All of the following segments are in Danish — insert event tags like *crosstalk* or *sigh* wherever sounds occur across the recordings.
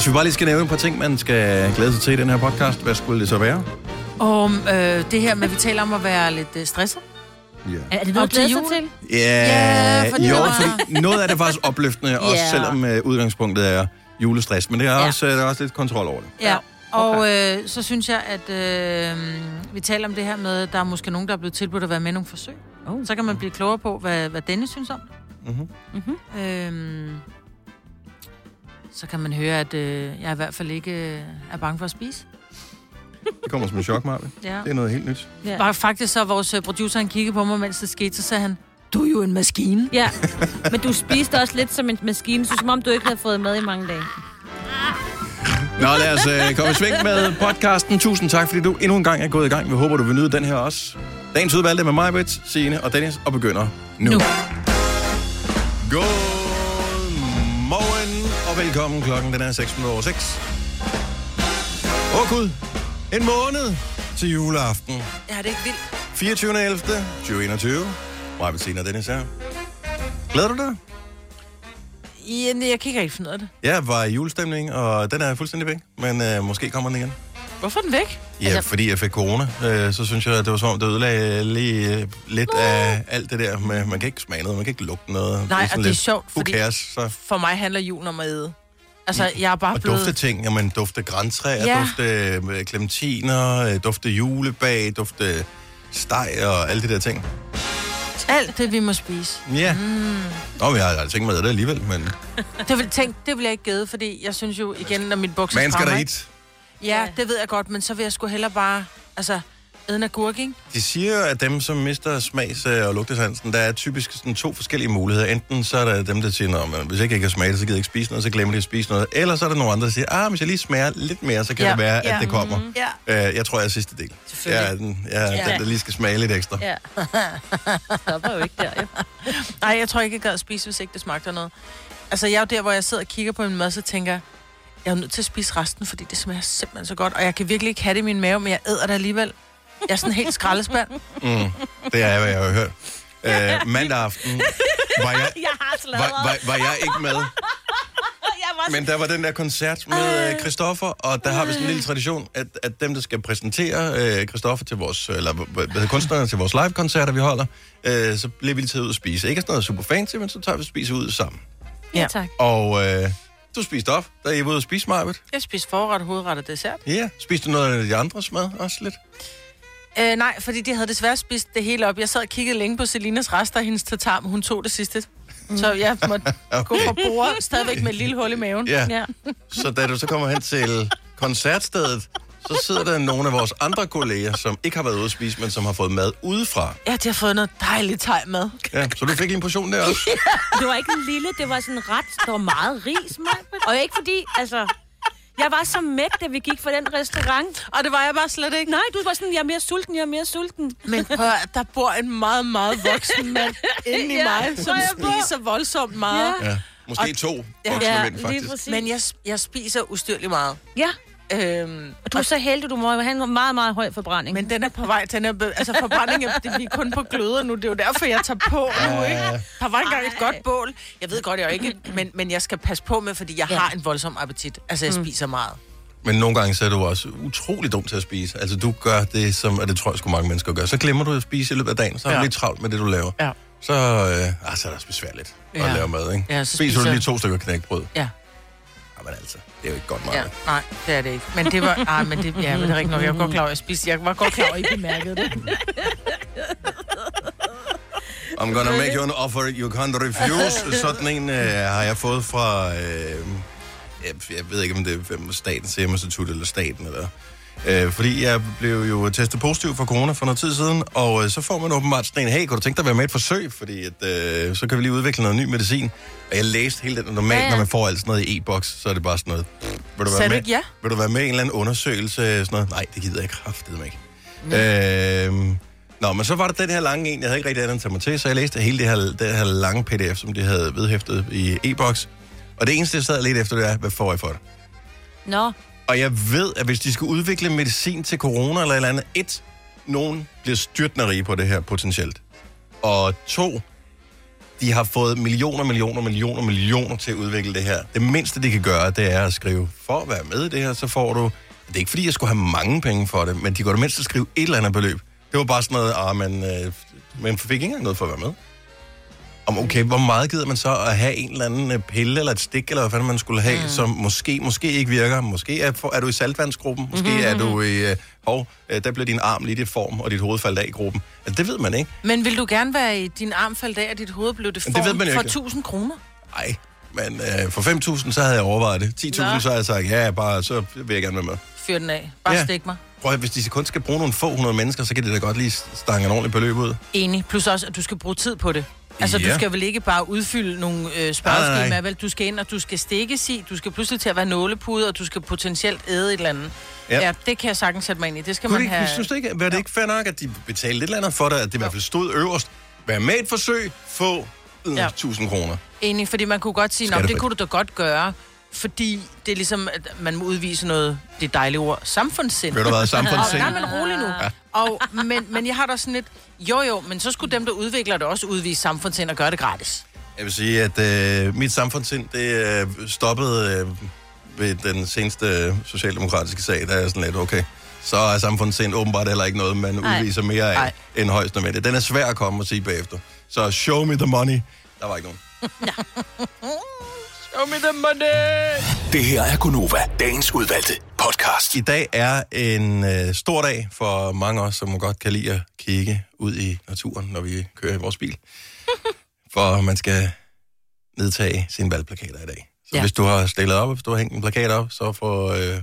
Hvis vi bare lige skal nævne et par ting, man skal glæde sig til i den her podcast, hvad skulle det så være? Og øh, det her med, at vi taler om at være lidt øh, stresset. Ja. Er det noget, Op du glæder til sig jul? til? Ja, Ja, fordi jo, fordi noget af det er faktisk opløftende, *laughs* også Ja. selvom uh, udgangspunktet er julestress. Men det er, Ja. også, uh, der er også lidt kontrol over det. Ja. Og øh, så synes jeg, at øh, vi taler om det her med, at der er måske nogen, der er blevet tilbudt at være med i nogle forsøg. Oh. Så kan man blive klogere på, hvad, hvad Dennis synes om det. Mhm. Mm-hmm. Øhm, så kan man høre, at øh, jeg i hvert fald ikke øh, er bange for at spise. Det kommer som en chok, Marve. Ja. Det er noget helt nyt. Ja. Bare Faktisk så vores øh, producer, han kiggede på mig, mens det skete, så sagde han, du er jo en maskine. ja, men du spiste også lidt som en maskine, så som om du ikke havde fået mad i mange dage. Nå, lad os uh, komme i sving med podcasten. Tusind tak, fordi du endnu en gang er gået i gang. Vi håber, du vil nyde den her også. Dagens udvalgte med mig, Britt, Signe og Dennis, og begynder nu. Nu. Og velkommen. Klokken den er 6 minutter over 6. Åh Gud, en måned til juleaften. Ja, det er ikke vildt. 24. 11. 2021. Mig, Bettina og Dennis her. Glæder du dig? Ja, jeg kan ikke finde ud af det. Jeg var i julestemning, og den er fuldstændig væk. Men øh, måske kommer den igen. Hvorfor er den væk? Ja, altså, fordi jeg fik corona, øh, så synes jeg, at det var som om, det ødelagde lige øh, lidt af alt det der med, man kan ikke smage noget, man kan ikke lugte noget. Nej, sådan og det er lidt, sjovt, fordi- cares? Så, For mig handler julen om at æde. Altså, jeg er bare og blevet... dufte ting, jamen dufte græntræer, Ja. dufte øh, clementiner, øh, dufte julebag, dufte steg og alle de der ting. Alt det, vi må spise. Ja. Mm. Nå, jeg har aldrig tænkt mig det alligevel, men *laughs* Det vil, tænk, det vil jeg ikke gæde, fordi jeg synes jo igen, når mit bukser man skal da ikke? Ja, det ved jeg godt, men så vil jeg sgu hellere bare... Altså, æde en agurk, ikke? De siger jo, at dem, som mister smags- og lugtesansen, der er typisk sådan to forskellige muligheder. Enten så er der dem, der siger, at hvis jeg ikke kan smage det, så gider jeg ikke spise noget, så glemmer de at spise noget. Eller så er der nogle andre, der siger, ah, hvis jeg lige smager lidt mere, så kan Ja, det være, ja, at det kommer. mhm, ja. Øh, jeg tror, jeg er sidste del. Jeg er den, jeg er Ja. den, der lige skal smage lidt ekstra. Ja. *laughs* Stopper jo ikke der, jo. Nej, jeg tror ikke, jeg gad at spise, hvis ikke det smagte af noget. Altså, jeg er jo der, hvor jeg sidder og kigger på min mad, så tænker jeg, er nødt til at spise resten, fordi det smager simpelthen så godt. Og jeg kan virkelig ikke have det i min mave, men jeg æder det alligevel. Jeg er sådan helt skraldespand. Mm, det er, hvad jeg har hørt. Øh, mandag aften var jeg, Jeg har var, var, var jeg ikke med, men der var den der koncert med øh, Christoffer, og der har vi sådan en lille tradition, at, at dem, der skal præsentere øh, Christoffer til vores, eller hvad kunstnerne til vores live-koncerter, vi holder, øh, så bliver vi lige taget ud og spise. Ikke sådan noget super fancy, men så tager vi og spiser ud sammen. Ja, tak. Og øh, du spiste op, da I var ude og spise, Marvitt. Jeg spiser forret, hovedret og dessert. Ja, spiste du noget af de andres mad også lidt? Øh, nej, fordi de havde desværre spist det hele op. Jeg sad og kiggede længe på Selinas rester af hendes tatar, men hun tog det sidste. Så jeg måtte *laughs* Okay. gå fra bordet, stadigvæk med et lille hul i maven. Ja. Ja. Så da du så kommer hen til *laughs* koncertstedet, så sidder der nogle af vores andre kolleger, som ikke har været ude at spise, men som har fået mad udefra. Ja, de har fået noget dejligt teg med. Ja, så du fik en portion der også? Det var ikke en lille, det var sådan ret, der var meget ris, Maja. Og ikke fordi, altså... Jeg var så mæt, da vi gik fra den restaurant. Og det var jeg bare slet ikke. Nej, du var sådan, jeg er mere sulten, jeg er mere sulten. Men prøv der bor en meget, meget voksen mand inde i Ja, mig, som på. spiser voldsomt meget. Ja. Ja, måske to Ja, voksne Ja, mænd, faktisk. Men jeg, jeg spiser ustyrligt meget. Ja, Øhm, og du er så heldig, du må jo have en meget, meget høj forbrænding. men den er på vej. Den er, be- altså forbrænding, er- det, vi er kun på gløder nu. Det er jo derfor, jeg tager på nu, ikke? Der var engang et godt bål. Jeg ved godt, jeg er ikke, men, men jeg skal passe på med, fordi jeg Ja. har en voldsom appetit. Altså, jeg spiser meget. Men nogle gange så er du også utrolig dum til at spise. Altså, du gør det, som, og det tror jeg sgu mange mennesker gør. Så glemmer du at spise i løbet af dagen, så du Ja. lidt travlt med det, du laver. Ja. Så, øh, ah, så er det også besværligt at Ja. lave mad, ikke? Ja, så spiser du spiser- lige to stykker knækbrød. Ja. Jamen altså, det er jo ikke godt Ja, meget. nej, det er det ikke. Men det var, *laughs* ah, men det, ja, men det er rigtigt nok. Jeg var godt klar over, at jeg spiste. Jeg var godt klar over, at I bemærkede det. *laughs* I'm gonna make you an offer you can't refuse. Sådan en øh, har jeg fået fra, øh, jeg, jeg ved ikke om det er Statens Serum Institut eller staten, eller, øh, fordi jeg blev jo testet positiv for corona for noget tid siden, og øh, så får man åbenbart sådan en, hey, kunne du tænke dig at være med i et forsøg, fordi at, øh, så kan vi lige udvikle noget ny medicin. Og jeg læste hele den, normalt, Ja, ja. når man får alt sådan noget i e-boks, så er det bare sådan noget, pff, vil du være med? ikke ja? Vil du være med i en eller anden undersøgelse? Sådan noget? Nej, det gider jeg kraftedeme ikke. Øhm, nå, men så var der den her lange en, jeg havde ikke rigtig andet at tage mig til, så jeg læste hele det her, det her lange pdf, som de havde vedhæftet i e-boks. Og det eneste, jeg sad lidt efter, det er, hvad får jeg for det? Nå, og jeg ved, at hvis de skal udvikle medicin til corona eller et eller andet, et, nogen bliver styrtende rige på det her potentielt. Og to, De har fået millioner, millioner, millioner, millioner til at udvikle det her. Det mindste, de kan gøre, det er at skrive, for at være med i det her, så får du... Det er ikke, fordi jeg skulle have mange penge for det, men de går det mindste at skrive et eller andet beløb. Det var bare sådan noget, ah, men, øh, men fik ikke engang noget for at være med. Om okay, hvor meget gider man så at have en eller anden øh, pille eller et stik, eller hvad fanden man skulle have, mm. som måske, måske ikke virker. Måske er, er du i saltvandsgruppen, måske mm-hmm. er du i, øh, hov, øh, der bliver din arm lige i form, og dit hoved faldt af i gruppen. Altså, det ved man ikke. Men vil du gerne være i din arm faldt af, og dit hoved blev det Men det ved form man for ikke. 1000 kroner? Nej, men øh, for 5.000, så havde jeg overvejet det. 10.000, Nå. så havde jeg sagt, ja, bare, så vil jeg gerne være med. Fyr den af. Bare ja. stik mig. Prøv at, hvis de kun skal bruge nogle få hundrede mennesker, så kan det da godt lige stange en ordentlig beløb ud. Enig. Plus også, at du skal bruge tid på det. Altså, Ja. du skal vel ikke bare udfylde nogle øh, spørgeskemaer, vel? Du skal ind, og du skal stikkes i, du skal pludselig til at være nålepude, og du skal potentielt æde et eller andet. Ja. Ja, det kan jeg sagtens sætte mig ind i. Det skal Kunne man det, have... ikke, synes du ikke, var det ikke fair nok, at de betalte lidt eller andet for dig, at det i hvert fald stod øverst? Vær med et forsøg, få Ja. 1000 kroner. Enig, fordi man kunne godt sige, at det kunne du da godt gøre, fordi det er ligesom, at man må udvise noget, det dejlige ord, samfundssind. Ved du hvad, Og, samfundssind? *laughs* nej, men rolig nu. Ja. Og, men, men jeg har da sådan lidt, jo jo, men så skulle dem, der udvikler det, også udvise samfundssind og gøre det gratis. Jeg vil sige, at øh, mit samfundssind, det øh, stoppede øh, ved den seneste øh, socialdemokratiske sag, der er sådan lidt, okay, så er samfundssind åbenbart heller ikke noget, man Nej. udviser mere af Nej. end højst nødvendigt. Den er svær at komme og sige bagefter. Så show me the money. Der var ikke nogen. *laughs* Show me the money! Det her er Gunova, dagens udvalgte podcast. I dag er en øh, stor dag for mange af os, som godt kan lide at kigge ud i naturen, når vi kører i vores bil. *laughs* for man skal nedtage sine valgplakater i dag. Så ja. Hvis du har stillet op, hvis du har hængt en plakat op, så får øh,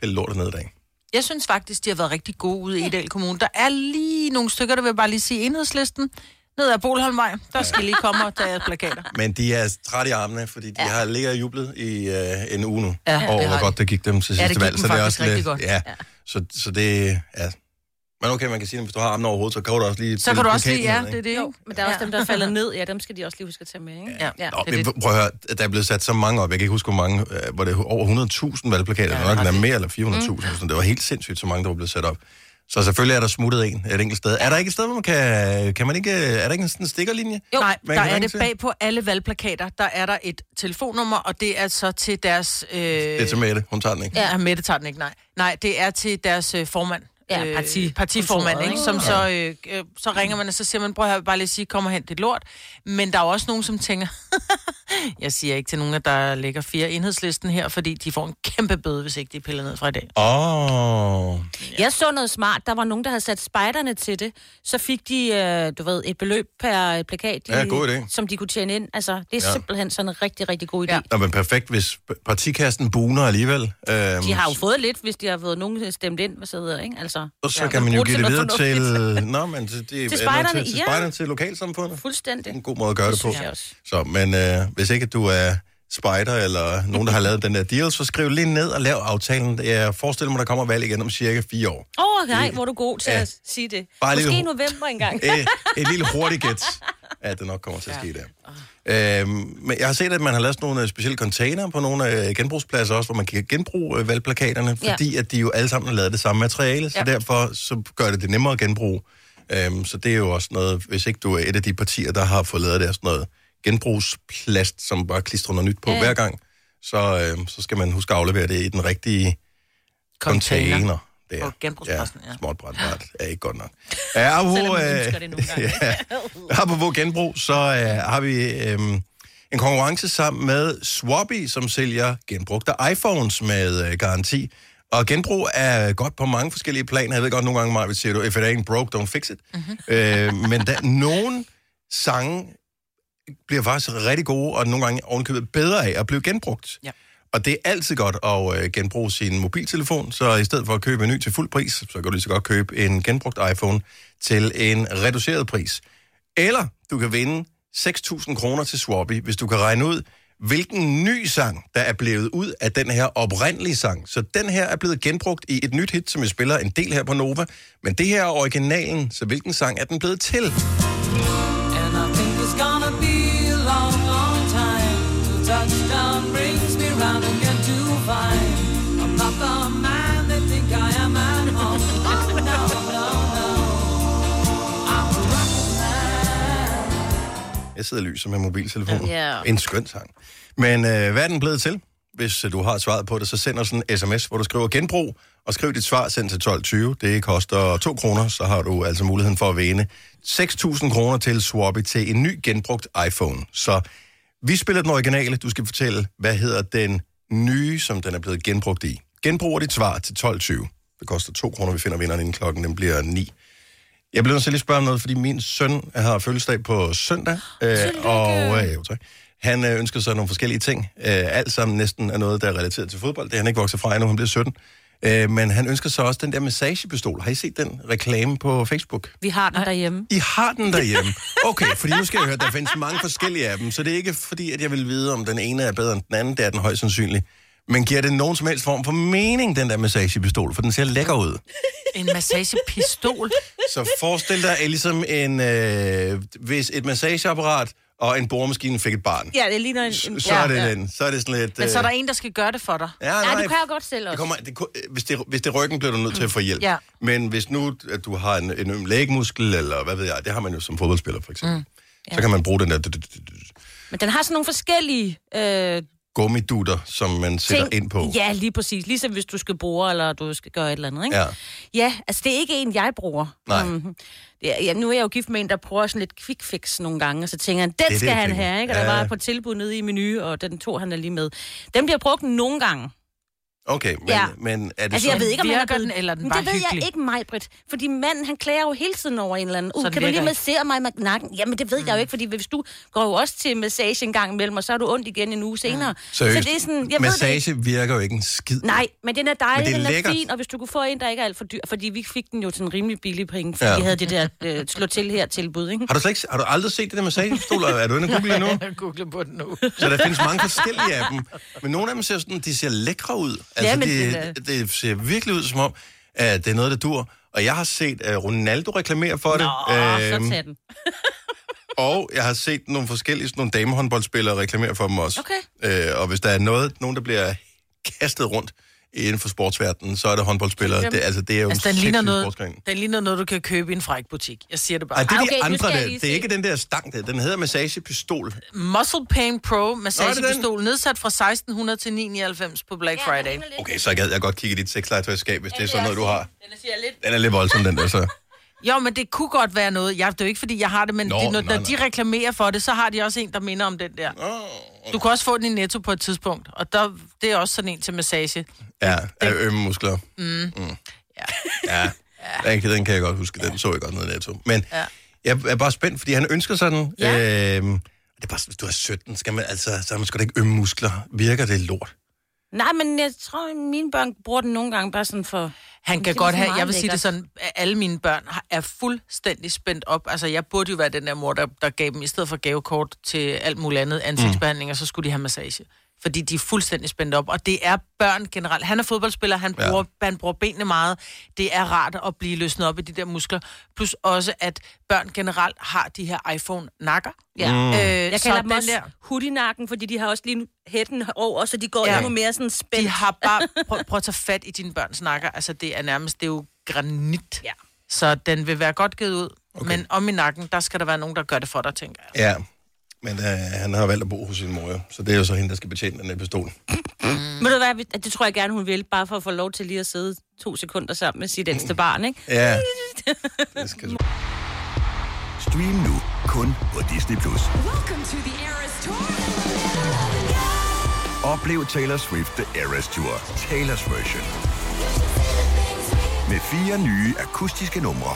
pille lortet ned i dag. Jeg synes faktisk, de har været rigtig gode ude i Edal Kommune. Der er lige nogle stykker, der vil jeg bare lige sige enhedslisten. Ned ad Bolholmvej, der skal lige komme og tage plakater. *laughs* Men de er trætte i armene, fordi de ja. har ligget og jublet i øh, en uge nu. Ja, det hvor godt det gik dem til Ja, sidste det gik valg. dem så det er faktisk også rigtig lidt, godt. Ja, så, så det ja. Men okay, man kan sige, at hvis du har armen over hovedet, så kan du også lige... Så kan du også lige, ja, ned, det er det, Jo, men der er også dem, der falder *laughs* ned. Ja, dem skal de også lige huske at tage med, ikke? Ja. ja. Nå, det er men prøv at høre, der er blevet sat så mange op. Jeg kan ikke huske, hvor mange, øh, hvor det er over 100.000 valgplakater. Ja, Ja, nok, det er der er mere eller 400.000. Mm. Det var helt sindssygt, så mange, der var blevet sat op. Så selvfølgelig er der smuttet en et enkelt sted. Er der ikke et sted, hvor man kan... kan man ikke, er der ikke en sådan en stikkerlinje? Jo, Nej, Man der er det til. bag på alle valgplakater. Der er der et telefonnummer, og det er så til deres... Øh, Det er til Mette. Hun tager den ikke. Ja, Mette tager den ikke, nej. Nej, det er til deres øh, formand. Ja, parti- partiformand, kontoret, ikke? Som så, øh, øh, så ringer man, og så siger man, prøv at bare lige sige, kom og hent dit lort. Men der er også nogen, som tænker, *laughs* jeg siger ikke til nogen, at der ligger fire enhedslisten her, fordi de får en kæmpe bøde, hvis ikke de piller ned fra i dag. Åh... Oh. Jeg så noget smart. Der var nogen, der havde sat spejderne til det. Så fik de, øh, du ved, et beløb per plakat, de, Ja, god idé. som de kunne tjene ind. Altså, det er Ja. ja. simpelthen sådan en rigtig, rigtig god idé. Ja. Ja. Nå, men perfekt, hvis partikassen buner alligevel. Øhm, De har jo fået lidt, hvis de har fået nogen stemt ind, hvad så hedder, ikke? Altså, Og så ja, kan man jo give det videre til... *laughs* Nå, men det, det, Til er spejderne, til, til, ja. spejderne, til lokalsamfundet. Fuldstændig. Det en god måde at gøre det, Det på. Så, men øh, hvis ikke du er spider eller nogen, der har lavet den der deal, så skriv lige ned og lav aftalen. Jeg forestiller mig, der kommer valg igen om cirka fire år. Åh, oh, nej, hvor er du god til Ja. ja. at sige det. Bare Måske i november engang. *laughs* et, et lille hurtigt gæt, at det nok kommer til at *laughs* ske der. Øhm, men jeg har set, at man har lavet sådan nogle øh, specielle container på nogle øh, genbrugspladser også, hvor man kan genbruge øh, valgplakaterne, Ja. fordi at de jo alle sammen har lavet det samme materiale, så Ja. derfor så gør det det nemmere at genbruge. Øhm, så det er jo også noget, hvis ikke du er et af de partier, der har fået lavet det, sådan noget genbrugsplast, som bare klistrer noget nyt på Ja. hver gang, så, øhm, så skal man huske at aflevere det i den rigtige container. container. Det På genbrugspladsen, ja. Småt brændbart *laughs* er ikke godt nok. Ja, apropos, Selvom man ønsker det nogle gange. *laughs* ja, apropos genbrug, så øh, har vi øh, en konkurrence sammen med Swabi, som sælger genbrugte iPhones med øh, garanti. Og genbrug er godt på mange forskellige planer. Jeg ved godt, nogle gange, Maja, siger du, if it ain't broke, don't fix it. Mm-hmm. Øh, men der, nogle sange bliver faktisk rigtig gode, og nogle gange ovenkøbet bedre af at blive genbrugt. Ja. Og det er altid godt at øh, genbruge sin mobiltelefon, så i stedet for at købe en ny til fuld pris, så kan du lige så godt købe en genbrugt iPhone til en reduceret pris. Eller du kan vinde 6.000 kroner til Swappy, hvis du kan regne ud, hvilken ny sang, der er blevet ud af den her oprindelige sang. Så den her er blevet genbrugt i et nyt hit, som vi spiller en del her på Nova. Men det her er originalen, så hvilken sang er den blevet til? Brings me round again to find I'm not the man they think I am at home. Oh, no, no, no. I'm a rocket man. Jeg sidder og lyser med mobiltelefonen. Ja. En skøn sang. Men øh, hvad er den blevet til? Hvis øh, du har svaret på det, så send os en sms, hvor du skriver genbrug, og skriv dit svar, send til 1220. Det koster 2 kroner, så har du altså muligheden for at vinde 6.000 kroner til Swabi til en ny genbrugt iPhone. Så vi spiller den originale. Du skal fortælle, hvad hedder den nye, som den er blevet genbrugt i. Genbrug dit svar til 12.20. Det koster 2 kroner, vi finder vinderen inden klokken, den bliver 9. Jeg bliver nødt til lige at spørge om noget, fordi min søn har fødselsdag på søndag. *gasps* Øh, og øh, jo, tak. Han øh, ønsker sig nogle forskellige ting. Øh, alt sammen næsten er noget, der er relateret til fodbold. Det er han ikke vokset fra endnu, han bliver 17. Øh, men han ønsker sig også den der massagepistol. Har I set den reklame på Facebook? Vi har den derhjemme. I har den derhjemme. Okay, fordi nu skal jeg høre, at der findes mange forskellige af dem, så det er ikke fordi, at jeg vil vide, om den ene er bedre end den anden. Det er den højst sandsynligt. Men giver det nogen som helst form for mening, den der massagepistol? For den ser lækker ud. En massagepistol. Så forestil dig, at ligesom en, øh, hvis et massageapparat og en boremaskine fik et barn. Ja, det ligner en... en Så er det den. Så er det sådan lidt... Men så er der øh, en, der skal gøre det for dig. Ja, Nej, nej, du kan jo godt selv det også. kommer, det, hvis, det, hvis det er ryggen, bliver du nødt til at få hjælp. Ja. Men hvis nu at du har en, en øm lægmuskel, eller hvad ved jeg, det har man jo som fodboldspiller for eksempel, mm. så kan man bruge den der Men den har sådan nogle forskellige øh, gummidutter, som man sætter ting. ind på. Ja, lige præcis. Ligesom hvis du skal bruge, eller du skal gøre et eller andet, ikke? Ja. Ja, altså det er ikke en, jeg bruger. Nej. Mm, det er, ja, nu er jeg jo gift med en, der bruger sådan lidt quick fix nogle gange, og så tænker han, den det, skal jeg han have, ikke? Og der Ja. var på tilbud nede i menu, og den tog han da lige med. Den bliver brugt nogle gange. Okay, men, Ja. men er det Altså, så... jeg ved ikke, om han er blevet... den, eller er den bare det ved jeg hyggelig? ikke mig, Britt. Fordi manden, han klager jo hele tiden over en eller anden. Uh, kan du lige massere mig med nakken? Jamen, det ved jeg jo ikke, fordi hvis du går jo også til massage en gang imellem, og så er du ondt igen en uge senere. Seriøst, Så det er sådan, jeg ved det ikke. massage virker jo ikke en skid. Nej, men den er dejlig, er den er lækkert. fin, og hvis du kunne få en, der ikke er alt for dyr, fordi vi fik den jo til en rimelig billig penge, fordi Ja. vi havde det der øh, slå til her tilbud, ikke? Har du, slet ikke, har du aldrig set det der massagepistol? *laughs* er du inde og google nu? Jeg googler på den nu. Så der findes mange forskellige af dem. Men nogle af dem ser sådan, de ser lækre ud. Altså, Ja, men det, det det ser virkelig ud som om, at det er noget, der dur. Og jeg har set uh, Ronaldo reklamere for det. Nå, Øhm, så *laughs* den. og jeg har set nogle forskellige sådan nogle damehåndboldspillere reklamere for dem også. Okay. Øh, og hvis der er noget, nogen, der bliver kastet rundt inden for sportsverdenen, så er det håndboldspillere. Det, altså, det er jo Altså, en den ligner, noget, sportsgren. den ligner noget, du kan købe i en fræk butik. Jeg siger det bare. Ej, det er Ah, de okay, nu andre, der. Det er ikke den der stang der. Den hedder massagepistol. Muscle Pain Pro er massagepistol, nedsat fra 1600 til 999 på Black Friday. Okay, så gad jeg godt kigge i dit sexlegetøjskab, hvis det er sådan noget, du har. Den siger lidt... Den er lidt voldsom, den der så. Jo, men det kunne godt være noget. Jeg, det er jo ikke, fordi jeg har det, men Nå, det, når, nej, når de reklamerer for det, så har de også en, der minder om den der. Oh, Du kan også få den i Netto på et tidspunkt, og der, det er også sådan en til massage. ja, af ømme muskler. Mm. mm. Ja. Ja, *laughs* den, kan- den kan jeg godt huske. Den så jeg godt ned i Netto. Men Ja. jeg er bare spændt, fordi han ønsker sådan... Ja. Øhm, det er bare, hvis du er 17, skal man, altså, så man sgu da ikke ømme muskler. Virker det lort? Nej, men jeg tror, at mine børn bruger den nogle gange bare sådan for... Han kan Det godt så have, jeg vil sige det lækkert. sådan, at alle mine børn er fuldstændig spændt op. Altså, jeg burde jo være den der mor, der, der gav dem, i stedet for gavekort til alt muligt andet, ansigtsbehandling, og så skulle de have massage. Fordi de er fuldstændig spændt op. Og det er børn generelt. Han er fodboldspiller, han Ja. bruger, han bruger benene meget. Det er rart at blive løsnet op i de der muskler. Plus også, at børn generelt har de her iPhone-nakker. Ja. Mm. Øh, Jeg kalder dem også der, hoodie-nakken, fordi de har også lige hætten over, så de går Ja. ja. endnu mere sådan spændt. de har bare... *laughs* Prøv, prøv at tage fat i dine børns nakker. Altså, det er nærmest, det er jo granit. Ja. Så den vil være godt givet ud. Okay. Men om i nakken, der skal der være nogen, der gør det for dig, tænker jeg. Ja, men øh, han har valgt at bo hos sin mor, jo. så det er jo så hende, der skal betjene den her pistol. Mm. Ved du hvad, det tror jeg gerne, hun vil, bare for at få lov til lige at sidde to sekunder sammen med sit ældste barn, ikke? Ja, *laughs* det skal Stream nu kun på Disney+. Plus. Oplev Taylor Swift The Eras Tour, Taylor's version. Med fire nye akustiske numre.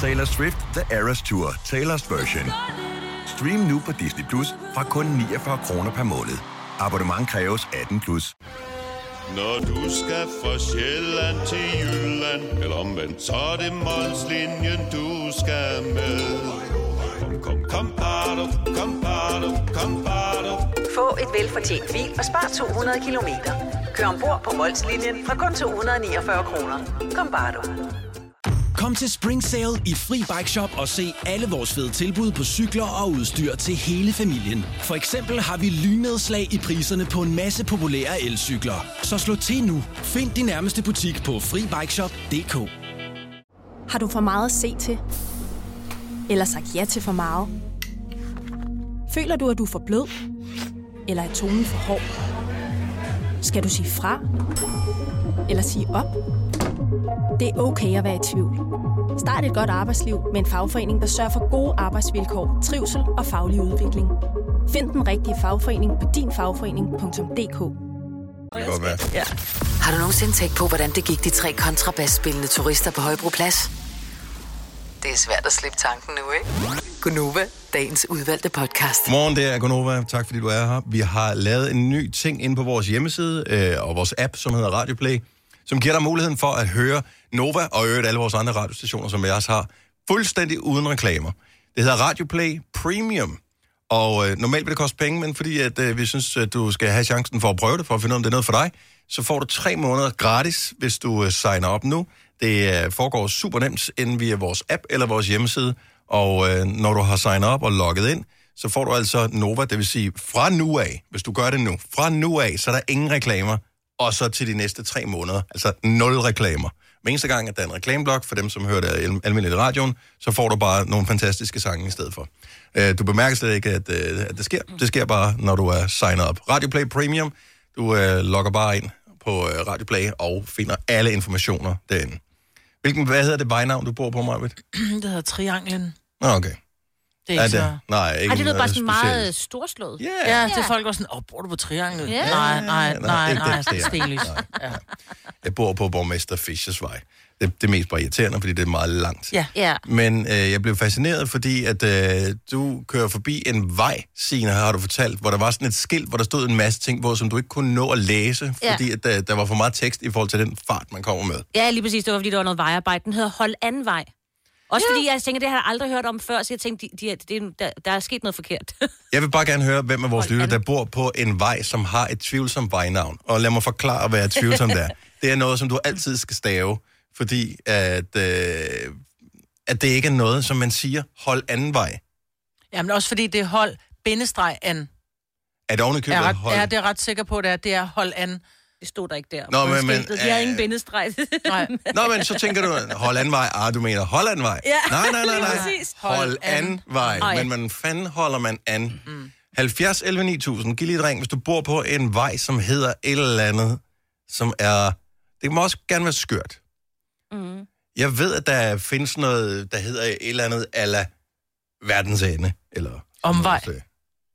Taylor Swift The Eras Tour, Taylor's version. Stream nu på Disney Plus fra kun 49 kroner per måned. Abonnement kræves 18 plus. Når du skal fra Sjælland til Jylland Eller omvendt, så er det Molslinjen, du skal med Kom, kom, kom, bado, kom, bado, kom, bado. Få et velfortjent bil og spar 200 kilometer. Kør ombord på Molslinjen fra kun 249 kroner. Kom bare du. Kom til Spring Sale i Fri Bike Shop og se alle vores fede tilbud på cykler og udstyr til hele familien. For eksempel har vi lynedslag i priserne på en masse populære elcykler. Så slå til nu. Find din nærmeste butik på FriBikeShop.dk Har du for meget at se til? Eller sagt ja til for meget? Føler du, at du er for blød? Eller er tonen for hård? Skal du sige fra? Eller sige op? Det er okay at være i tvivl. Start et godt arbejdsliv med en fagforening, der sørger for gode arbejdsvilkår, trivsel og faglig udvikling. Find den rigtige fagforening på dinfagforening.dk Det kan godt være. Ja. Har du nogensinde tænkt på, hvordan det gik de tre kontrabasspillende turister på Højbroplads? Det er svært at slippe tanken nu, ikke? Gunova, dagens udvalgte podcast. Godmorgen, det er Gunova. Tak fordi du er her. Vi har lavet en ny ting inde på vores hjemmeside øh, og vores app, som hedder Radioplay, som giver dig muligheden for at høre Nova og øvrigt alle vores andre radiostationer, som jeg også har, fuldstændig uden reklamer. Det hedder Radio Play Premium. Og øh, normalt vil det koste penge, men fordi at, øh, vi synes, at du skal have chancen for at prøve det, for at finde ud af, om det er noget for dig, så får du tre måneder gratis, hvis du øh, signer op nu. Det øh, foregår super nemt inden via vores app eller vores hjemmeside. Og øh, når du har signet op og logget ind, så får du altså Nova, det vil sige fra nu af, hvis du gør det nu, fra nu af, så er der ingen reklamer, og så til de næste tre måneder, altså nul reklamer. Hver eneste gang, at der er en reklameblok for dem, som hører det al- almindeligt i radioen, så får du bare nogle fantastiske sange i stedet for. Øh, du bemærker slet ikke, at, øh, at det sker. Det sker bare, når du er signet op. Radioplay Premium, du øh, logger bare ind på øh, Radioplay og finder alle informationer derinde. Hvilken, hvad hedder det vejnavn, du bor på, Marvitt? *clears throat* det hedder Trianglen. Nå, okay. Det er ikke så... Nej, ikke Ej, det lyder noget bare sådan specielt. meget storslået. Ja. Ja, det er folk også sådan, åh, bor du på Trianglen? Ja. Nej, nej, nej, ikke nej, det sted. stenlys. Ja. Jeg bor på borgmester Fischers vej. Det, det er mest bare irriterende, fordi det er meget langt. Ja. Ja. Men øh, jeg blev fascineret, fordi at øh, du kører forbi en vej, Signe, har du fortalt, hvor der var sådan et skilt, hvor der stod en masse ting på, som du ikke kunne nå at læse, Ja. fordi at, øh, der var for meget tekst i forhold til den fart, man kommer med. Ja, lige præcis. Det var, fordi der var noget vejarbejde. Den hedder Hold anden vej. Også ja. fordi jeg tænker, det har jeg aldrig hørt om før, så jeg tænkte, de, de, de, der, der er sket noget forkert. *laughs* Jeg vil bare gerne høre, hvem af vores lytter, der bor på en vej, som har et tvivlsomt vejnavn. Og lad mig forklare, hvad et tvivlsomt er. *laughs* Det er noget, som du altid skal stave, fordi at, øh, at det ikke er noget, som man siger, hold anden vej. Jamen også fordi det er hold bindestreg an. Er det ovenikøbet Jeg er ret, hold? ja, det er ret sikker på, det er, det er hold an. Det stod der ikke der. Nå, men- men. De havde øh, ingen bindestreg. *laughs* Nej. Nå, men så tænker du, hold anden vej. Ah, du mener hold anden vej. Ja, nej, nej, nej, nej. præcis. Hold. Men hvordan fanden holder man an? Mm. 70 11 9000. Giv lige et ring, hvis du bor på en vej, som hedder et eller andet, som er... Det må også gerne være skørt. Mm. Jeg ved, at der findes noget, der hedder et eller andet ala verdens ende. Eller Omvej. noget.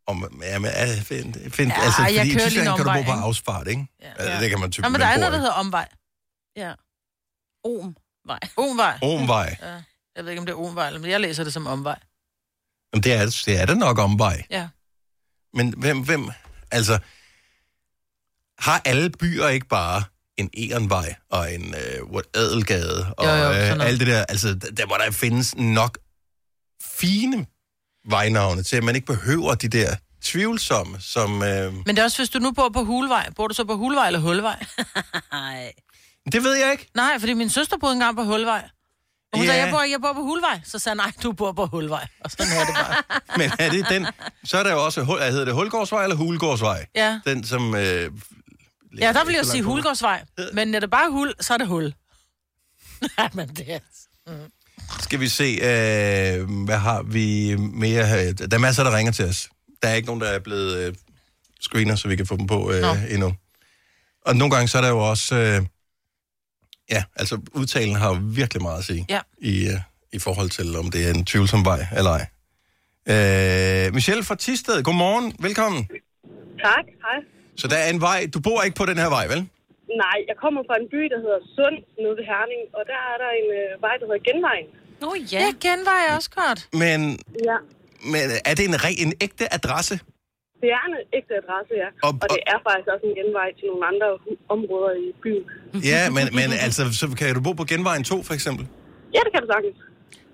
Om, ja, men, er, find, find, Ja, altså, jeg fordi i kører lige Tyskland kan du bo omvej, på ikke? afsfart, ikke? Ja. Ja. Det kan man typisk Nå, men der er noget, der hedder omvej. Ja. Om vej. Omvej. Omvej. Ja. Jeg ved ikke, om det er omvej, men jeg læser det som omvej. Jamen, det er, det er det nok omvej. Ja. Men hvem, hvem, altså, har alle byer ikke bare en Ehrenvej og en øh, Adelgade og Jo, jo, øh, alt det der? Altså, der, der må der findes nok fine vejnavne til, at man ikke behøver de der tvivlsomme, som... Øh, Men det er også, hvis du nu bor på Hulvej. Bor du så på Hulvej eller Hulvej? Nej. det ved jeg ikke. Nej, fordi min søster boede engang på Hulvej. Og hun Ja. sagde, jeg bor, jeg bor på Hulvej. Så sagde jeg, nej, du bor på Hulvej. Og sådan er det bare. *laughs* Men er det den... Så er der jo også... Hul- Hedder det Hulgårdsvej eller Hulgårdsvej? Ja. Den, som... Øh, Ja, der vil jeg sige Hulgårdsvej. Men når det er bare hul, så er det hul. *laughs* Nej, men det er... Skal vi se, øh, hvad har vi mere her? Der er masser, der ringer til os. Der er ikke nogen, der er blevet øh, screener, så vi kan få dem på øh, Nå. endnu. Og nogle gange, så er der jo også... Øh, ja, altså udtalen har jo virkelig meget at sige Ja. i, øh, i forhold til, om det er en tvivlsom vej eller ej. Øh, Michelle fra Tisted, godmorgen. Velkommen. Tak, hej. Så der er en vej. Du bor ikke på den her vej, vel? Nej, jeg kommer fra en by, der hedder Sund, nede ved Herning, og der er der en øh, vej, der hedder Genvejen. Nå oh, Ja, genvej er også godt. Men, Ja, men er det en, re- en ægte adresse? det er en ægte adresse, ja. Og- Og, og det er faktisk også en genvej til nogle andre områder i byen. Ja, men, men altså, så kan du bo på Genvejen 2, for eksempel? Ja, det kan du sagtens.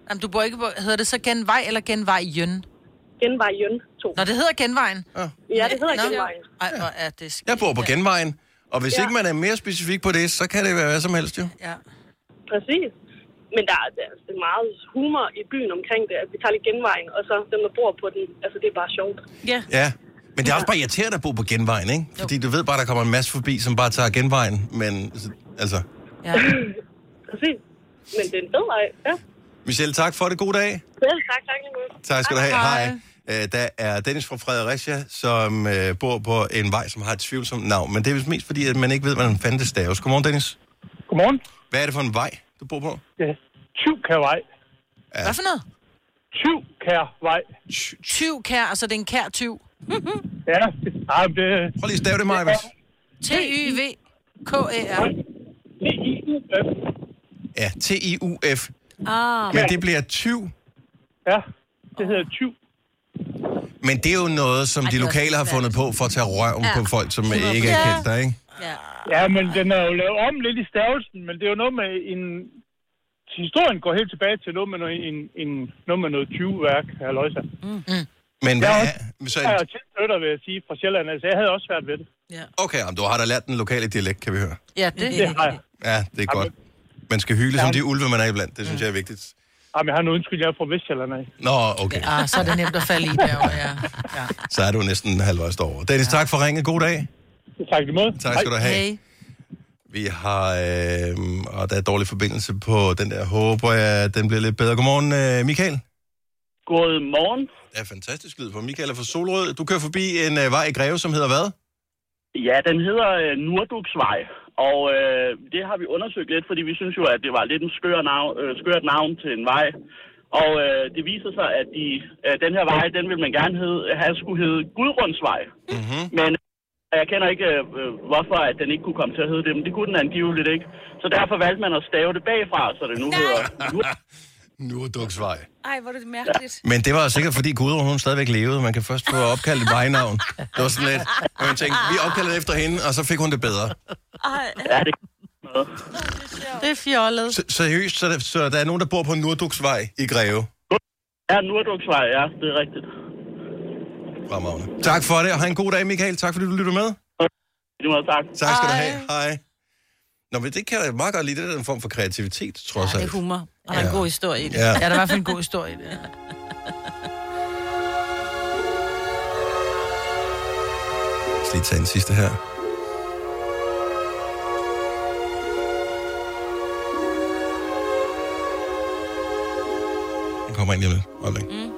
Jamen, du bor ikke på... Hedder det så genvej eller genvej jøn? Genvej Jøn 2. Nå, det hedder genvejen. Ja. Ja, det hedder Nå. Genvejen. Ej, hvor er det skidt. Jeg bor på Genvejen, og hvis ja. Ikke man er mere specifik på det, så kan det være hvad som helst jo. Ja. Præcis. men der er, der er altså, meget humor i byen omkring det, at vi tager lige genvejen, og så dem, der bor på den, altså det er bare sjovt. Ja. Ja, men det er også bare irriterende at bo på genvejen, ikke? Fordi du ved bare, der kommer en masse forbi, som bare tager genvejen, men altså... Ja. *laughs* Præcis. Men det er en fed vej, ja. Michelle, tak for det. God dag. Selv tak, tak lige måde. Tak skal du have. Hej. Øh, Der er Dennis fra Fredericia, som øh, bor på en vej, som har et tvivlsomt navn. Men det er vist mest fordi, at man ikke ved, hvordan fanden det staves. Godmorgen, Dennis. Godmorgen. Hvad er det for en vej, du bor på? Ja, Tyvkærvej. Ja. Hvad for noget? Tyvkærvej. Tyv kær, altså det er en kær tyv. *laughs* Ja, ah, det... Prøv lige at stave det, Maja. T-Y-V-K-E-R. Ja, T-I-U-F. Ah. Men det bliver tyv. Ja, det hedder tyv. Men det er jo noget, som de lokale har fundet på for at tage røven Ja. på folk, som ikke er kendt der, ikke? Ja. ja, men den er jo lavet om lidt i stavelsen, men det er jo noget med en... Historien går helt tilbage til noget med noget, en, en, noget, med noget 20-værk, halløjsa. Mm. Men jeg hvad er. Så, Jeg er jo tilflytter, vil jeg sige, fra Sjælland, altså jeg havde også svært ved det. okay, jamen, du har da lært den lokale dialekt, kan vi høre. Ja, det, Det har jeg. Ja, det er godt. Man skal hyle som de ulve, man er iblandt. Det synes jeg er vigtigt. Jamen, jeg har nu undskyld, jeg er fra Vestjylland af. Nå, okay. Ah, så er det nemt at falde i derovre, ja. ja. *laughs* Så er du næsten halvvejs over. Dennis, tak for ringet. God dag. Tak i måde. Tak skal du have. Hey. Vi har, øh, og der er dårlig forbindelse på den der. Håber jeg, at den bliver lidt bedre. Godmorgen, øh, Michael. Godmorgen. Det er fantastisk lyd på. Michael er fra Solrød. Du kører forbi en øh, vej i Greve, som hedder hvad? Ja, den hedder øh, Nurduksvej, og øh, det har vi undersøgt lidt, fordi vi synes jo, at det var lidt en skør navn, øh, skørt navn til en vej. Og øh, det viser sig, at de, øh, den her vej, den vil man gerne hed, have skulle hedde Gudrundsvej. Mm-hmm. Men øh, jeg kender ikke, øh, hvorfor at den ikke kunne komme til at hedde det, men det kunne den angiveligt ikke. Så derfor valgte man at stave det bagfra, så det nu hedder... *laughs* Nurduksvej. Ej, hvor er det mærkeligt. Men det var sikkert, fordi Gudrun hun stadigvæk levede. Man kan først få opkaldt et vejnavn. Det var sådan lidt, og man tænkte, vi opkaldte efter hende, og så fik hun det bedre. Ej. Ja, det Det er fjollet. Så, seriøst, så, der, så der er nogen, der bor på Nurduksvej i Greve. Ja, Nurduksvej, ja, det er rigtigt. Fremragende. Tak for det, og have en god dag, Michael. Tak fordi du lytter med. Det må tak. Tak skal du have. Hej. Nå, men det kan jeg meget godt lide. Det er en form for kreativitet, trods Ja, det alt. er humor. Og der er Ja. en god historie i det. Ja. Ja, der er i hvert fald en god historie i det. Jeg *laughs* skal lige tage en sidste her. Den kommer ind lige om lidt. Øjeblik. Mm.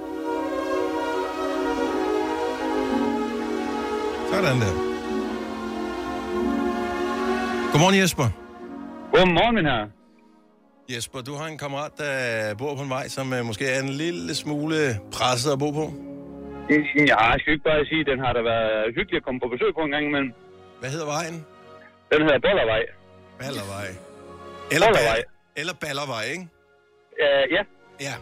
Sådan der. Godmorgen, Jesper. Godmorgen, min herre. Jesper, du har en kammerat, der bor på en vej, som øh, måske er en lille smule presset at bo på. Ja, jeg skal ikke bare sige, at den har da været hyggelig at komme på besøg på en gang imellem. Hvad hedder vejen? Den hedder Bollervej. Ballervej. Eller, Bollervej. ba- eller Ballervej, ikke? Ja, ja. Ja.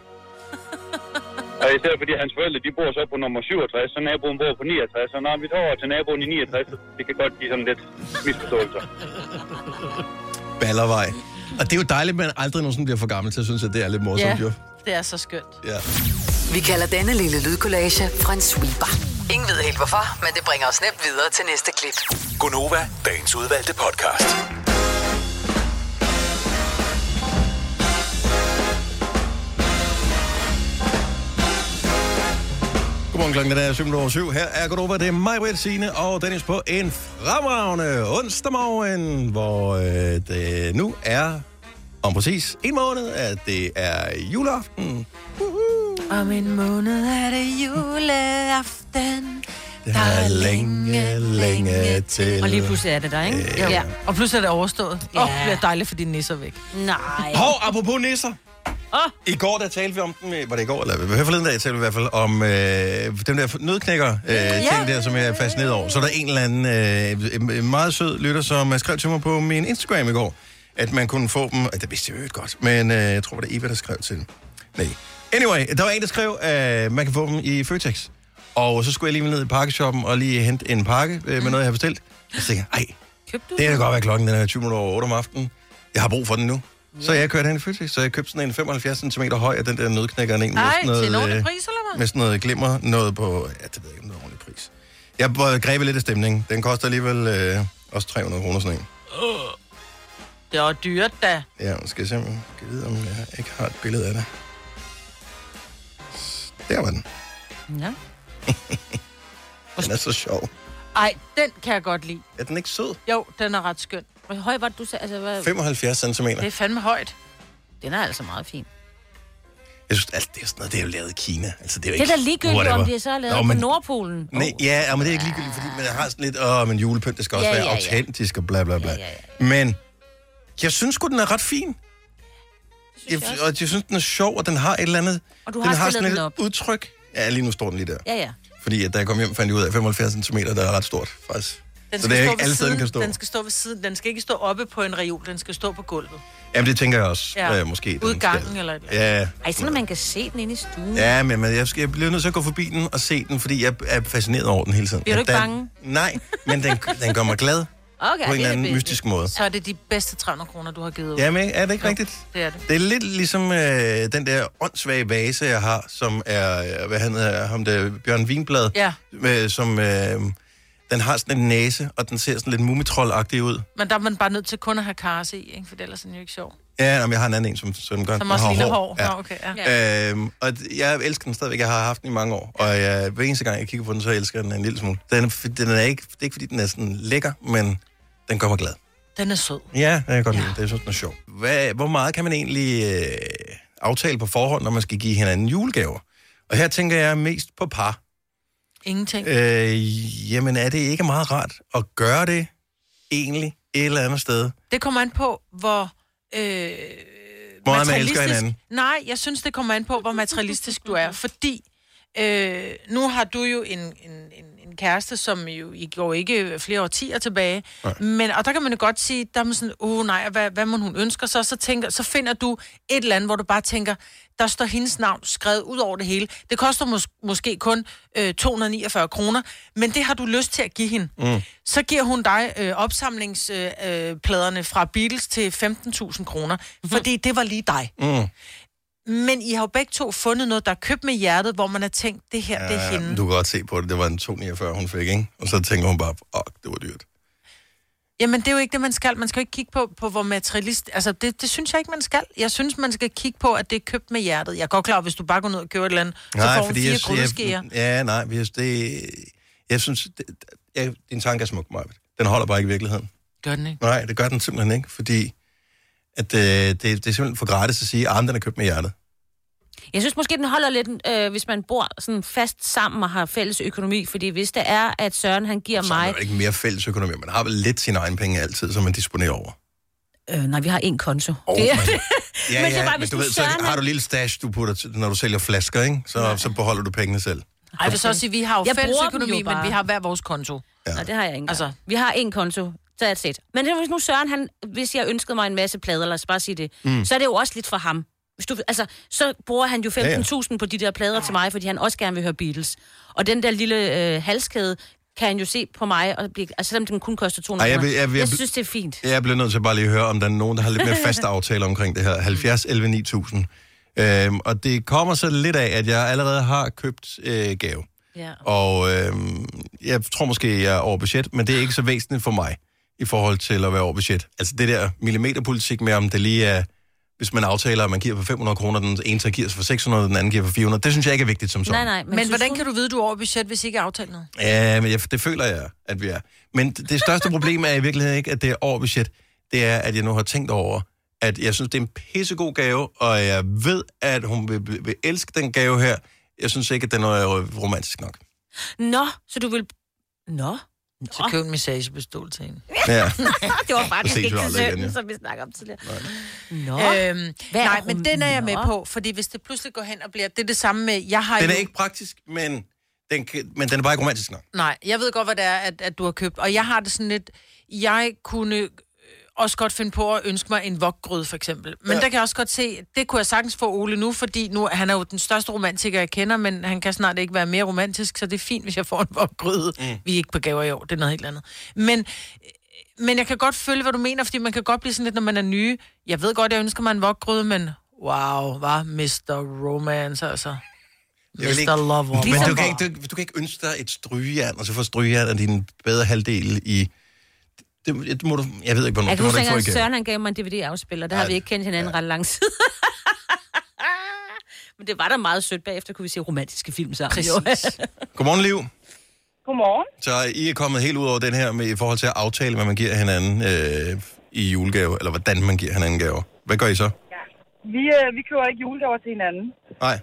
*laughs* Og især fordi hans forældre, de bor så på nummer 67, så naboen bor på 69, og når vi tager over til naboen i 69, så det kan godt give sådan lidt misforståelser. *laughs* Ballervej. Og det er jo dejligt, at man aldrig nogensinde bliver for gammel til at synes, at det er lidt morsomt, jo. det er så skønt. Ja. Vi kalder denne lille lydkollage en sweeper. Ingen ved helt hvorfor, men det bringer os nemt videre til næste klip. Gunova, dagens udvalgte podcast. Godmorgen klokken den er 7.07. Her er godt over. Det er mig, Britt Signe og Dennis på en fremragende onsdag morgen, hvor øh, det nu er om præcis en måned, at det er juleaften. Om en måned er det juleaften. Det er længe, længe til. Og lige pludselig er det der, ikke? Ja. ja. Og pludselig er det overstået. Åh, Ja. oh, det bliver dejligt, fordi nisser er væk. Nej. Hov, apropos nisser. Oh. I går, der talte vi om den, øh, var det i går, eller forleden dag talte vi i hvert fald om øh, den der nødknækker øh, Ja. ting der, som jeg er fascineret over. Så er der en eller anden øh, en- meget sød lytter, som øh, skrev til mig på min Instagram i går, at man kunne få dem, det vidste jeg jo godt, men øh, jeg tror, det er Eva, der skrev til den. Nej. Anyway, der var en, der skrev, at man kan få dem i Føtex. Og så skulle jeg lige ned i pakkeshoppen og lige hente en pakke øh, med noget, jeg har bestilt. Og så tænkte jeg, ej, det kan godt være klokken, den er 20 minutter over 8 om aftenen. Jeg har brug for den nu. Så jeg kørte hen i Føtex, så jeg købte sådan en 75 cm høj af den der nødknækker. En med sådan noget, til en ordentlig øh, pris, eller hvad? Med sådan noget glimmer, noget på, ja, det ved jeg ikke, om det er en ordentlig pris. Jeg grebet lidt af stemningen. Den koster alligevel øh, også 300 kroner sådan en. Det er dyrt, da. Ja, nu skal jeg se, om jeg kan vide, om jeg ikke har et billede af det. Der var den. Ja. *laughs* Den er så sjov. Ej, den kan jeg godt lide. Er den ikke sød? Jo, den er ret skøn. Hvor høj var det, du sagde? Altså, hvad? 75 cm. Det er fandme højt. Den er altså meget fin. Jeg synes, alt det er sådan noget, det er jo lavet i Kina. Altså, det er, jo Det er ikke, da ligegyldigt, whatever. om det er så lavet Nå, på men, Nordpolen. Nej, ja, ja, men det er ikke ligegyldigt, fordi man har sådan lidt, åh, men julepynt, det skal også Ja, være ja, ja. autentisk og bla bla bla. Men jeg synes sgu, den er ret fin. Jeg, og jeg synes, den er sjov, og den har et eller andet... Og du den har har stillet sådan den et udtryk. Ja, lige nu står den lige der. Ja, ja. Fordi at da jeg kom hjem, fandt jeg ud af, at 75 cm, der er ret stort, faktisk. Den Så skal det er ikke alle steder, den kan stå. Den skal stå ved siden. Den skal ikke stå oppe på en reol. Den skal stå på gulvet. Jamen, det tænker jeg også, Ja. øh, måske. Ude i skal. eller et eller Ja, Ej, sådan at man kan se den inde i stuen. Ja, men, men jeg, skal, jeg bliver nødt til at gå forbi den og se den, fordi jeg er fascineret over den hele tiden. Bliver du ikke den, bange? Nej, men den, den gør mig glad *laughs* Okay, på en eller er anden mystisk måde. Så er det de bedste 300 kroner, du har givet ud. Jamen, er det ikke Jo, rigtigt? Det er det. Det er lidt ligesom øh, den der åndssvage vase, jeg har, som er, øh, hvad han hedder, ham der, Bjørn Vinblad, Ja. med, som, øh, den har sådan en næse, og den ser sådan lidt mumitroll-agtig ud. Men der er man bare nødt til kun at have karse i, ikke? for ellers er den jo ikke sjov. Ja, jamen, jeg har en anden en, som, som gør Som den også har ligner hår. hår. Ja. Nå, okay, ja. Øhm, og jeg elsker den stadigvæk. Jeg har haft den i mange år. Og jeg, hver eneste gang, jeg kigger på den, så elsker jeg den en lille smule. Den er, den er ikke, det er ikke, fordi den er sådan lækker, men den gør mig glad. Den er sød. Ja, det kan jeg godt lide. Det er sådan noget sjovt. Hvad, hvor meget kan man egentlig øh, aftale på forhånd, når man skal give hinanden julegaver? Og her tænker jeg mest på par. Ingenting. Øh, jamen, er det ikke meget rart at gøre det egentlig et eller andet sted? Det kommer an på, hvor... Øh, meget man elsker hinanden. Nej, jeg synes, det kommer an på, hvor materialistisk du er. Fordi øh, nu har du jo en, en, en, en kæreste, som jo I går ikke flere årtier tilbage. Men, og der kan man jo godt sige, der er man sådan, uh, nej, hvad, hvad må hun ønsker så? Så, tænker, så finder du et eller andet, hvor du bare tænker, der står hendes navn skrevet ud over det hele. Det koster mås- måske kun øh, 249 kroner, men det har du lyst til at give hende. Mm. Så giver hun dig øh, opsamlingspladerne øh, pladerne fra Beatles til 15.000 kroner, fordi det var lige dig. Mm. Men I har jo begge to fundet noget, der er købt med hjertet, hvor man har tænkt, det her, det er Ja, hende. du kan godt se på det. Det var en 249, hun fik, ikke? Og så tænker hun bare, åh, det var dyrt. Jamen, det er jo ikke det, man skal. Man skal jo ikke kigge på, på hvor materialist... Altså, det, det synes jeg ikke, man skal. Jeg synes, man skal kigge på, at det er købt med hjertet. Jeg er godt klar, hvis du bare går ned og køber et eller andet, så får du fire jeg, ja, nej, hvis det, jeg synes, det, jeg, din tanke er smuk, Maja. Den holder bare ikke i virkeligheden. Gør den ikke? Nej, det gør den simpelthen ikke, fordi at, øh, det, det er simpelthen for gratis at sige, at den er købt med hjertet. Jeg synes måske, den holder lidt, øh, hvis man bor sådan fast sammen og har fælles økonomi. Fordi hvis det er, at Søren han giver Så er mig... der jo ikke mere fælles økonomi. Man har vel lidt sine egne penge altid, som man disponerer over. Øh, nej, vi har én konto. Oh, det er, *laughs* Ja, Men det er ja, bare, men hvis du ved, så Søren, har du lille stash, du putter, når du sælger flasker, ikke? Så, så beholder du pengene selv. Ej, jeg vil så også sige, vi har jo Jeg fælles økonomi, jo men vi har hver vores konto. Ja. Nej, det har jeg ikke. Altså. Vi har én konto. It. Men det er, hvis nu Søren, han, hvis jeg ønskede mig en masse plader, lad os bare sige det, mm. så er det jo også lidt for ham. Hvis du, altså, så bruger han jo 15.000 Ja, ja, på de der plader til mig, fordi han også gerne vil høre Beatles. Og den der lille øh, halskæde kan han jo se på mig, og blive, altså, selvom den kun koster 200 Ej, jeg vil- jeg vil- jeg synes, det er fint. Jeg bliver nødt til bare lige at høre, om der er nogen, der har lidt mere faste aftaler omkring det her. 70, 11, 9000. Øhm, og det kommer så lidt af, at jeg allerede har købt øh, gave. Ja. Og øhm, jeg tror måske, jeg er over budget, men det er ikke så væsentligt for mig i forhold til at være over budget. Altså det der millimeterpolitik med, om det lige er, hvis man aftaler, at man giver for 500 kroner, den ene så giver for 600, den anden giver for 400, det synes jeg ikke er vigtigt som sådan. Nej, nej. Men, men hvordan kan du vide, du er over budget, hvis I ikke aftalt noget? Ja, men jeg, det føler jeg, at vi er. Men det det største problem er i virkeligheden ikke, at det er over budget. Det er, at jeg nu har tænkt over, at jeg synes, det er en pissegod gave, og jeg ved, at hun vil, vil, vil elske den gave her. Jeg synes ikke, at den er romantisk nok. Nå, så du vil... Nå. Så køb en massagepistol til hende. Ja. *laughs* det var faktisk ikke til sønnen, ja. som vi snakker om tidligere. Nå. Øhm, Hvad nej, men den er jeg med på, fordi hvis det pludselig går hen og bliver... Det er det samme med... Jeg har Den er jo, ikke praktisk, men den, kan- men den er bare ikke romantisk nok. Nej, jeg ved godt, hvad det er, at, at du har købt. Og jeg har det sådan lidt... Jeg kunne også godt finde på at ønske mig en vokgryde, for eksempel. Men ja. der kan jeg også godt se, det kunne jeg sagtens få Ole nu, fordi nu, han er jo den største romantiker, jeg kender, men han kan snart ikke være mere romantisk, så det er fint, hvis jeg får en vokgryde. Mm. Vi er ikke på gaver i år, det er noget helt andet. Men, men jeg kan godt følge, hvad du mener, fordi man kan godt blive sådan lidt, når man er nye. Jeg ved godt, jeg ønsker mig en vokgryde, men wow, var Mr. Romance, altså. Jeg vil Mr. Lover. Men du kan, ikke, du, du kan ikke ønske dig et strygejern, og så få strygejern af din bedre halvdel i... Det, det må du, jeg ved ikke, hvornår. Jeg det kan må huske, at. Søren han gav mig en DVD-afspiller. Der har vi ikke kendt hinanden ret lang tid. *laughs* Men det var da meget sødt. Bagefter kunne vi se romantiske film sammen. Præcis. Godmorgen, Liv. Godmorgen. Så I er kommet helt ud over den her med, i forhold til at aftale, hvad man giver hinanden øh, i julegave, eller hvordan man giver hinanden gaver. Hvad gør I så? Vi, øh, vi køber ikke julegaver til hinanden Nej.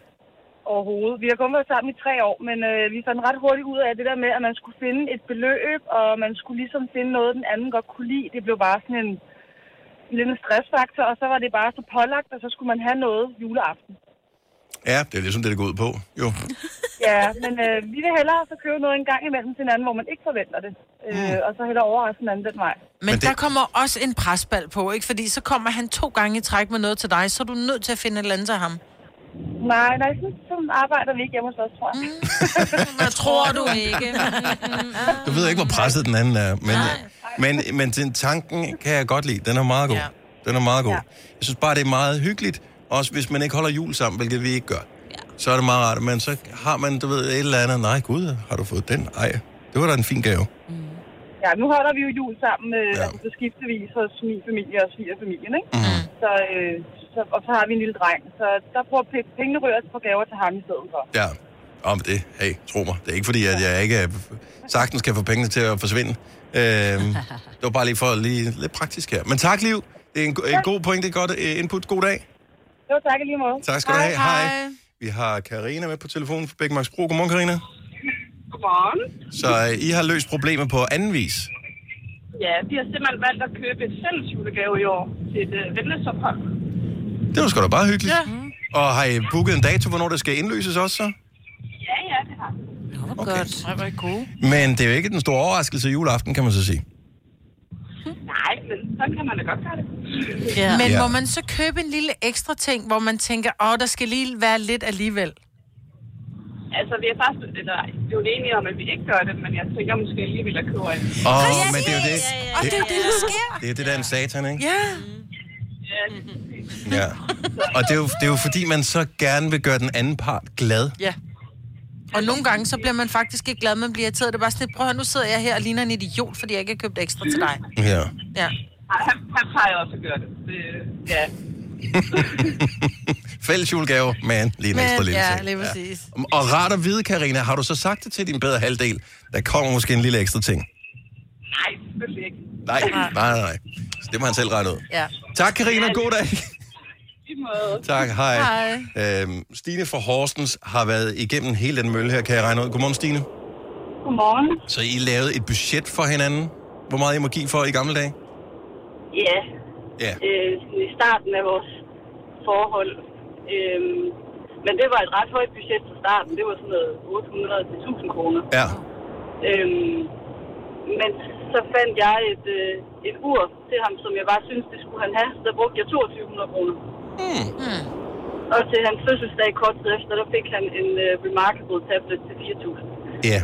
Overhovedet. Vi har kun været sammen i tre år, men øh, vi fandt ret hurtigt ud af det der med, at man skulle finde et beløb, og man skulle ligesom finde noget, den anden godt kunne lide. Det blev bare sådan en, en lille stressfaktor, og så var det bare så pålagt, og så skulle man have noget juleaften. Ja, det er ligesom det, det går ud på. Jo. *laughs* Ja, men øh, vi vil hellere så købe noget en gang imellem til hinanden, hvor man ikke forventer det. Øh, og så hellere overraske hinanden den vej. Men, Men det... der kommer også en presbal på, ikke? Fordi så kommer han to gange i træk med noget til dig, så er du nødt til at finde et eller andet til ham. Nej, nej, sådan, sådan arbejder vi ikke hjemme hos os, tror jeg. Mm. *laughs* Hvad tror du ikke? *laughs* Du ved ikke, hvor presset den anden er. Men, men, men den tanken kan jeg godt lide. Den er meget god. Ja. Den er meget god. Ja. Jeg synes bare, det er meget hyggeligt. Også hvis man ikke holder jul sammen, hvilket vi ikke gør. Ja. Så er det meget rart. Men så har man, du ved, et eller andet. Nej, gud, har du fået den? Ej, det var da en fin gave. Ja, nu holder vi jo jul sammen øh, ja. altså, på skiftevis hos min familie og svigerfamilien, ikke? Mm. Så, øh, så, og så har vi en lille dreng, så der bruger pengene rører på gaver til ham i stedet for. Ja, om det. Hey, tro mig. Det er ikke fordi, at jeg ikke er, sagtens kan få pengene til at forsvinde. Øhm, *laughs* det var bare lige for lige lidt praktisk her. Men tak, Liv. Det er en, en god point. Det er godt øh, input. God dag. Jo, tak lige måde. Tak skal du have. Hej. Vi har Karina med på telefonen fra Bækmarksbro. Godmorgen, Karina. Godmorgen. Så øh, I har løst problemet på anden vis. Ja, vi har simpelthen valgt at købe et fælles julegave i år til et uh, vennesophold. Det var sgu da bare hyggeligt. Ja. Og har I booket en dato, hvornår det skal indløses også så? Ja, ja, det har vi. Okay. Godt. Ej, hvor er gode. Men det er jo ikke den store overraskelse juleaften, kan man så sige. Nej, men så kan man da godt gøre det. Ja. Men Ja. må man så købe en lille ekstra ting, hvor man tænker, åh, der skal lige være lidt alligevel? Altså, vi er faktisk eller, blevet enige om, at vi ikke gør det, men jeg tænker måske alligevel at købe en. Åh, oh, men det er jo det. Og det er jo det, der sker. Det er det, der er en satan, ikke? Ja. Ja, Ja. Og det er, jo, det er jo fordi, man så gerne vil gøre den anden part glad. Ja. Og nogle gange, så bliver man faktisk ikke glad, man bliver irriteret. Det er bare sådan lidt, prøv at høre, nu sidder jeg her og ligner en idiot, fordi jeg ikke har købt ekstra til dig. Ja. Ja. Ej, han, han plejer også at gøre det. det ja. *laughs* Fælles julegave, men lige en Men, ekstra lille ja, ting. lige præcis. Og rart at vide, Karina, har du så sagt det til din bedre halvdel? Der kommer måske en lille ekstra ting. Nej, selvfølgelig ikke. Nej, nej, nej. nej. Så det må han selv regne ud. Ja. Tak, Karina. God dag. Måde. Tak, hej. Hej. Øhm, Stine fra Horsens har været igennem hele den mølle her, kan jeg regne ud. Godmorgen, Stine. Godmorgen. Så I lavede et budget for hinanden. Hvor meget I må give for i gamle dage? Ja, Ja. øh, i starten af vores forhold. Øhm, men det var et ret højt budget fra starten. Det var sådan noget 800 til 1000 kroner. Ja. Øhm, men så fandt jeg et, øh, et ur til ham, som jeg bare synes, det skulle han have. Så der brugte jeg 2200 kroner. Mm. Og til hans fødselsdag kort tid efter, der fik han en uh, Remarkable tablet til 4000. Ja.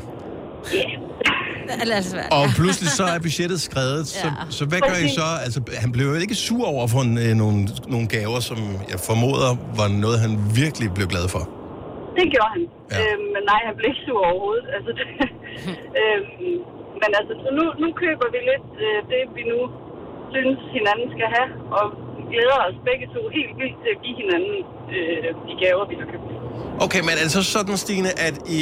Os *laughs* være. Og pludselig så er budgettet skrevet, så, Ja. så hvad gør I så? Altså, han blev jo ikke sur over for en, øh, nogle, nogle gaver, som jeg formoder var noget, han virkelig blev glad for. Det gjorde han. Ja. Øhm, men nej, han blev ikke sur overhovedet. Altså, det, *laughs* øhm, men altså, så nu, nu køber vi lidt øh, det, vi nu synes, hinanden skal have, og glæder os begge to helt vildt til at give hinanden øh, de gaver, vi har købt. Okay, men er det så sådan, Stine, at I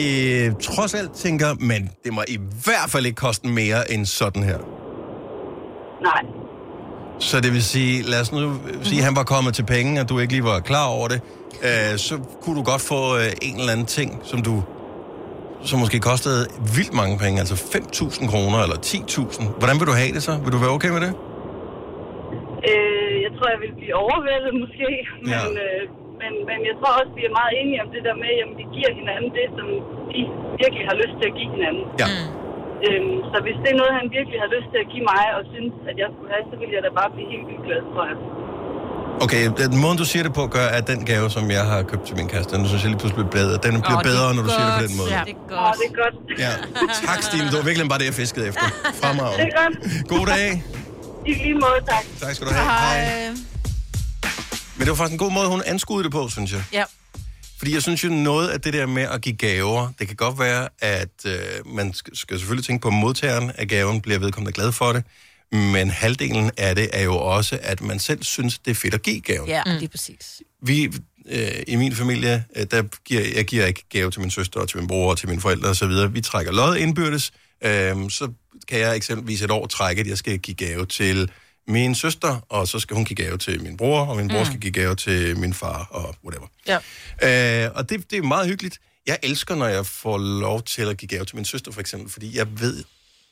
trods alt tænker, men det må i hvert fald ikke koste mere end sådan her? Nej. Så det vil sige, lad os nu sige, at han var kommet til penge, og du ikke lige var klar over det, øh, så kunne du godt få øh, en eller anden ting, som du som måske kostede vildt mange penge, altså 5.000 kroner eller 10.000. Hvordan vil du have det så? Vil du være okay med det? Øh, tror, jeg vil blive overvældet måske, men, Ja. øh, men, men jeg tror også, vi er meget enige om det der med, at vi giver hinanden det, som de virkelig har lyst til at give hinanden. Ja. Øhm, så hvis det er noget, han virkelig har lyst til at give mig, og synes, at jeg skulle have, så vil jeg da bare blive helt vildt glad, tror jeg. Okay, den måde, du siger det på, gør, at den gave, som jeg har købt til min kæreste, den synes jeg lige pludselig bliver bedre. Den bliver bedre, når du siger det på den måde. Ja, det er godt. Åh, det er godt. Ja. Tak, Stine. Det var virkelig bare det, jeg fiskede efter. *laughs* Fremragende. Det er godt. God dag. I lige måde, tak. Tak skal du have. Hej. Men det var faktisk en god måde, hun anskuede det på, synes jeg. Ja. Fordi jeg synes jo, noget af det der med at give gaver, det kan godt være, at øh, man skal, selvfølgelig tænke på, at modtageren af gaven bliver vedkommende glad for det, Men halvdelen af det er jo også, at man selv synes, det er fedt at give gaven. Ja, mm. lige præcis. Vi, øh, i min familie, øh, der giver, jeg giver ikke gave til min søster og til min bror og til mine forældre osv. Vi trækker lod indbyrdes. Øh, så kan jeg eksempelvis et år trække, at jeg skal give gave til min søster, og så skal hun give gave til min bror, og min bror Mm. skal give gave til min far, og whatever. Ja. Øh, og det, det er meget hyggeligt. Jeg elsker, når jeg får lov til at give gave til min søster, for eksempel, fordi jeg ved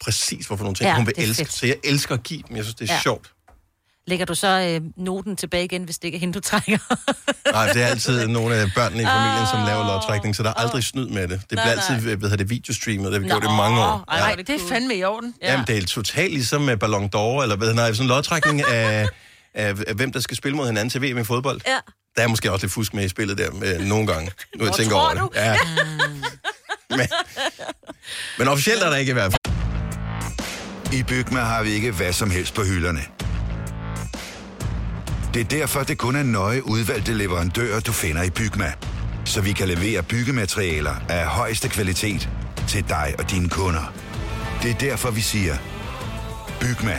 præcis, hvorfor nogle ting Ja, hun vil elske. fedt. Så jeg elsker at give dem. Jeg synes, det er ja. sjovt. Lægger du så øh, noten tilbage igen, hvis det ikke er hende, du trækker? *laughs* Nej, det er altid nogle af børnene i familien, som laver lodtrækning, så der er aldrig snyd med det. Det bliver Nej, altid, hvad hedder det, videostreamet, det har vi gjort i mange år. Ej, det er fandme i orden. Ja. Jamen, det er totalt ligesom med Ballon d'Or, eller hvad nej, sådan en lodtrækning af, af, af, hvem der skal spille mod hinanden til VM i fodbold. Ja. Der er måske også lidt fusk med i spillet der, med, nogle gange. Nu jeg tænker tror over du? det. Ja. *laughs* Men, men officielt er der ikke i hvert fald. I Bygma har vi ikke hvad som helst på hylderne. Det er derfor, det kun er nøje udvalgte leverandører, du finder i Bygma. Så vi kan levere byggematerialer af højeste kvalitet til dig og dine kunder. Det er derfor, vi siger, Bygma.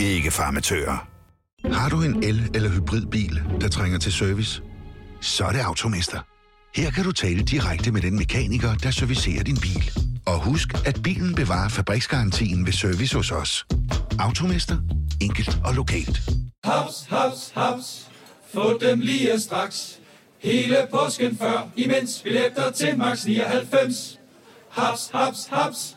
Ikke farmatører. Har du en el- eller hybridbil, der trænger til service? Så er det Automester. Her kan du tale direkte med den mekaniker, der servicerer din bil. Og husk, at bilen bevarer fabriksgarantien ved service hos os. Automester. Enkelt og lokalt. Haps, haps, haps. Få dem lige straks. Hele påsken før, imens billetter til max 99. Haps, haps, haps.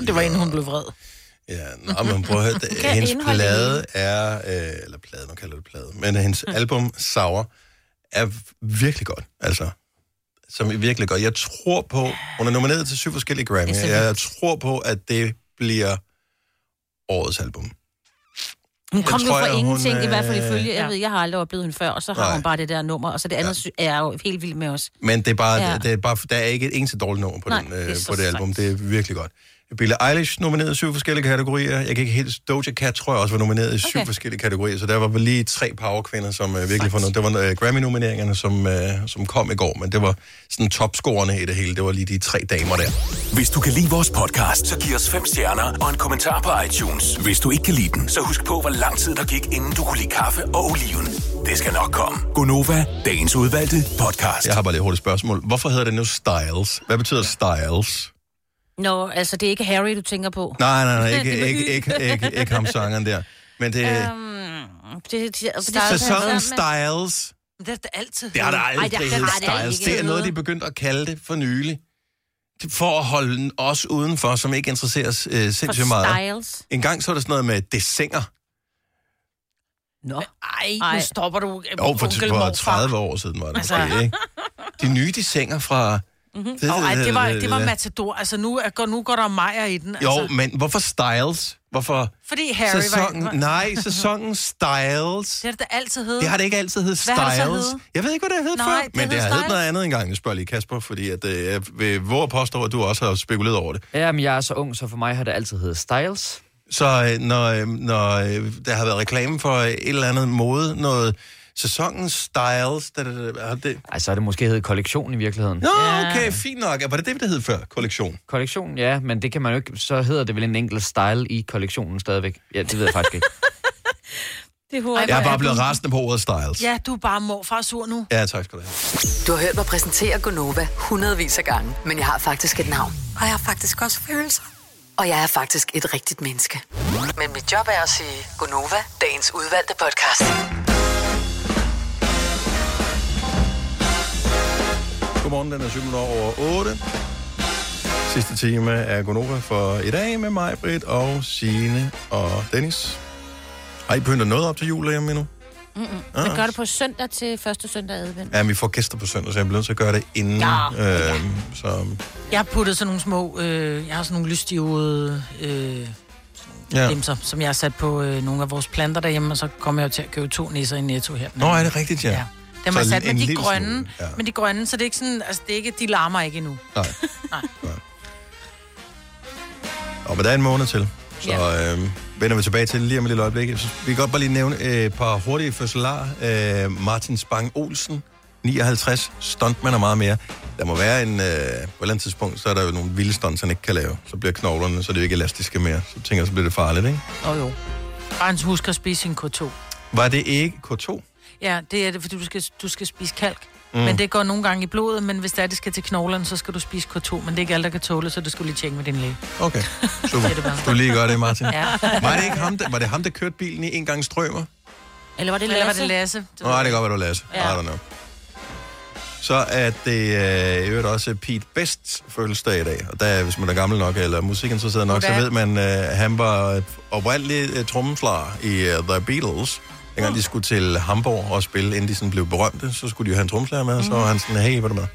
Det var inden hun blev vred. Ja, nå, men prøv at høre, *laughs* det, hendes plade er, øh, eller plade, nu kalder det plade, men hendes album, Sour, er virkelig godt, altså, som er virkelig godt. Jeg tror på, hun er nomineret til syv forskellige Grammy, Det jeg vildt. tror på, at det bliver årets album. Hun Det kom jo fra jeg, hun, ingenting, i hvert fald øh, ifølge. Jeg ved, jeg har aldrig oplevet hende før, og så har Nej. hun bare det der nummer, og så det andet ja. er jo helt vild med os. Men det er bare, Ja. ja. det er bare der er ikke et eneste dårligt nummer på, Nej, den, det øh, så på det album. Det er virkelig godt. Billie Eilish nomineret i syv forskellige kategorier. Jeg kan ikke helt... Doja Cat tror jeg også var nomineret i syv Okay. forskellige kategorier, så der var vel lige tre powerkvinder, som øh, virkelig får noget. Det var øh, Grammy-nomineringerne, som, øh, som kom i går, men det var sådan topscorerne i det hele. Det var lige de tre damer der. Hvis du kan lide vores podcast, så giv os fem stjerner og en kommentar på iTunes. Hvis du ikke kan lide den, så husk på, hvor lang tid der gik, inden du kunne lide kaffe og oliven. Det skal nok komme. Gonova, dagens udvalgte podcast. Jeg har bare lige et hurtigt spørgsmål. Hvorfor hedder det nu Styles? Hvad betyder Styles? Nå, altså det er ikke Harry, du tænker på. Nej, nej, nej, *laughs* ikke, ikke, ikke, ikke, ikke ham sangeren der. Men det Um, det, det, det, sæsonen Styles. Det er det altid. Det har der aldrig Ej, det har heddet det aldrig Styles. Det er noget, de er begyndt at kalde det for nylig. For at holde os udenfor, som ikke interesserer os øh, sindssygt meget. Styles. En gang så var der sådan noget med desinger. Nå. Ej, nu stopper du. øh, Jo, for, for morfar. 30 år siden var det Altså. måske, ikke? De nye desinger fra... Mm-hmm. Det, ej, det, var, det var Matador. Altså, nu, går, nu går der Majer i den. Altså. Jo, men hvorfor Styles? Hvorfor Fordi Harry sæsonen, var... Nej, *laughs* sæsonen Styles. Det har det da altid heddet. Det har det ikke altid heddet Hvad har det så Styles. Jeg ved ikke, hvad det har heddet Nej, før, det men hed det har heddet Styles. noget andet engang. Jeg spørger lige Kasper, fordi at, øh, jeg vil våge at påstå, at du også har spekuleret over det. Jamen, jeg er så ung, så for mig har det altid heddet Styles. Så øh, når, øh, når øh, der har været reklame for øh, et eller andet mode, noget sæsonen Styles, der, der, der, det... Ej, så er det måske heddet kollektion i virkeligheden. Nå, okay, fint nok. Var det det, det hed før? Kollektion? Kollektion, ja, men det kan man jo ikke... Så hedder det vel en enkelt style i kollektionen stadigvæk. Ja, det ved jeg faktisk ikke. *laughs* Det er Jeg er bare blevet rasende på ordet Styles. Ja, du er bare morfar sur nu. Ja, tak skal du have. Du har hørt mig præsentere Gonova hundredvis af gange, men jeg har faktisk et navn. Og jeg har faktisk også følelser. Og jeg er faktisk et rigtigt menneske. Men mit job er at sige Gonova, dagens udvalgte podcast. Godmorgen, den er 7 minutter over 8. Sidste time er Gonova for i dag med mig, Britt og Signe og Dennis. Har I pyntet noget op til jul hjemme endnu? Mm-mm. Ah. Vi gør det på søndag til første søndag advent. Ja, vi får gæster på søndag, så jeg bliver nødt til at gøre det inden. Ja. Øh, så, Jeg har puttet sådan nogle små, øh, jeg har sådan nogle lystivede øh, Ja. ja. dimser, som jeg har sat på øh, nogle af vores planter derhjemme, og så kommer jeg jo til at købe to nisser i Netto her. Nå, er det rigtigt, ja? ja. Dem Så jeg sat en med de grønne, smule, ja. men de grønne, så det er ikke sådan, altså det er ikke, de larmer ikke endnu. Nej. *laughs* Nej. Og men der er en måned til, så Ja. øh, vender vi tilbage til lige om et lille øjeblik. Så vi kan godt bare lige nævne øh, et par hurtige fødselar. Øh, Martin Spang Olsen, 59, stuntman og meget mere. Der må være en, øh, på et eller andet tidspunkt, så er der jo nogle vilde stunts, han ikke kan lave. Så bliver knoglerne, så er det jo ikke elastiske mere. Så tænker jeg, så bliver det farligt, ikke? Åh oh, jo. Bare han husker at spise sin K2. Var det ikke K2? Ja, det er det, fordi du skal, du skal spise kalk. Mm. Men det går nogle gange i blodet, men hvis det er, det skal til knoglerne, så skal du spise K2. Men det er ikke alt, der kan tåle, så det skulle lige tjekke med din læge. Okay, *laughs* super. Du lige gør det, Martin. Ja. Var det ikke ham, der, var det ham, der kørte bilen i en gang strømmer? Eller var det Eller var Lasse? det Lasse? Nå, det kan godt være, du Lasse. Ja. I don't know. Så er det øh, i øvrigt også Pete Best fødselsdag i dag. Og der, hvis man er gammel nok, eller musikinteresseret nok, så Goddag. ved man, øh, han var oprindelig øh, trommeslager i uh, The Beatles. Dengang de skulle til Hamburg og spille, inden de sådan blev berømte, så skulle de jo have en trommeslager med, og så var han sådan, hey, hvad er du med?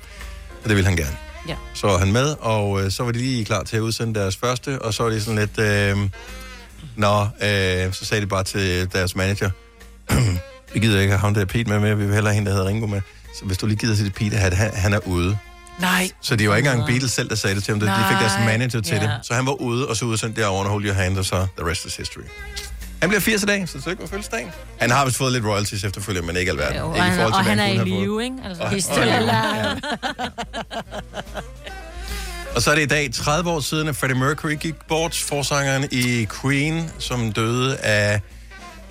Og det ville han gerne. Ja. Så var han med, og øh, så var de lige klar til at udsende deres første, og så var de sådan lidt, øh, nå, øh, så sagde de bare til deres manager, vi gider ikke have ham der Pete med mere, vi vil hellere have en, der hedder Ringo med. Så hvis du lige gider til Pete, at han, han er ude. Nej. Så det var ikke engang Beatles selv, der sagde det til ham. De fik deres manager til Ja. det. Så han var ude, og så udsendte jeg over Hold Your Hand, og så The Rest is History. Han bliver 80 i dag, så det ikke var fødselsdagen. Han har vist fået lidt royalties efterfølgende, men ikke alverden. Jo, og ikke han, og hvad han er i live, ikke? Altså, Og- og- ja. Og så er det i dag 30 år siden, at Freddie Mercury gik bort, forsangeren i Queen, som døde af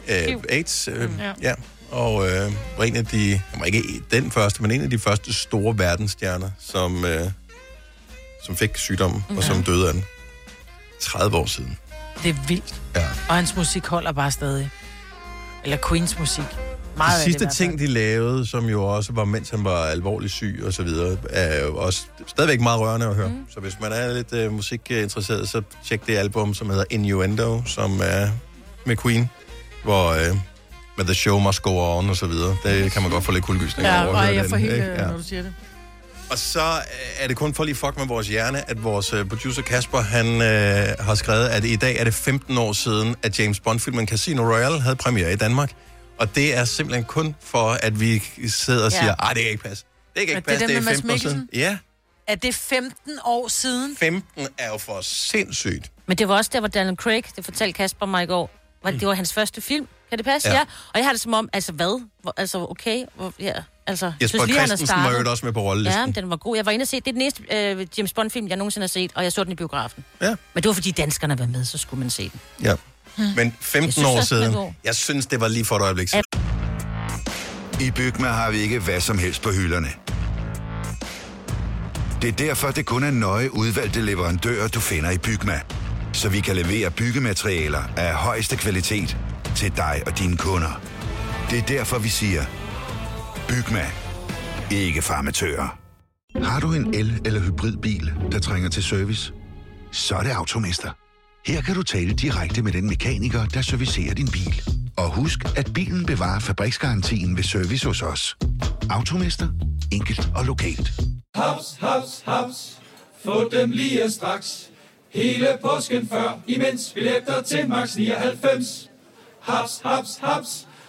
øh. AIDS. Øh, Ja. ja. Og øh, var en af de, han var ikke den første, men en af de første store verdensstjerner, som, øh, som fik sygdommen, og som døde af den. 30 år siden. Det er vildt. Ja. Og hans musik holder bare stadig. Eller Queens musik. Meget de sidste det, ting, de lavede, som jo også var, mens han var alvorligt syg og så videre, er jo også stadigvæk meget rørende at høre. Mm. Så hvis man er lidt uh, musikinteresseret, så tjek det album, som hedder Innuendo, som er med Queen, hvor uh, med The Show Must Go On og så videre. Det kan man godt få lidt kuldegysning Ja, over. høre jeg får helt, ja. når du siger det. Og så øh, er det kun for lige fuck med vores hjerne, at vores øh, producer Kasper, han øh, har skrevet, at i dag er det 15 år siden, at James Bond-filmen Casino Royale havde premiere i Danmark. Og det er simpelthen kun for, at vi sidder og siger, ej, det kan ikke passe. Det kan ikke Men det passe, er det den er med 15 Mads år siden. Ja, Er det 15 år siden? 15 er jo for sindssygt. Men det var også der, hvor Daniel Craig, det fortalte Kasper mig i går, var, det var hans første film. Kan det passe? Ja. Ja. ja. Og jeg har det som om, altså hvad? Hvor, altså okay, hvor, ja, altså... jeg Jesper synes lige, han har Christensen var startet. jo også med på rollelisten. Ja, den var god. Jeg var inde og se, det er den næste øh, James Bond-film, jeg nogensinde har set, og jeg så den i biografen. Ja. Men det var, fordi danskerne var med, så skulle man se den. Ja. Men 15 Jeg synes år siden, jeg synes, det var lige for et øjeblik siden. I Bygma har vi ikke hvad som helst på hylderne. Det er derfor, det kun er nøje udvalgte leverandører, du finder i Bygma. Så vi kan levere byggematerialer af højeste kvalitet til dig og dine kunder. Det er derfor, vi siger, Bygmand. Ikke farmatører. Har du en el- eller hybridbil, der trænger til service? Så er det Automester. Her kan du tale direkte med den mekaniker, der servicerer din bil. Og husk, at bilen bevarer fabriksgarantien ved service hos os. Automester. Enkelt og lokalt. Haps, haps, haps. Få dem lige straks. Hele påsken før, imens billetter til max 99. Haps, haps, haps.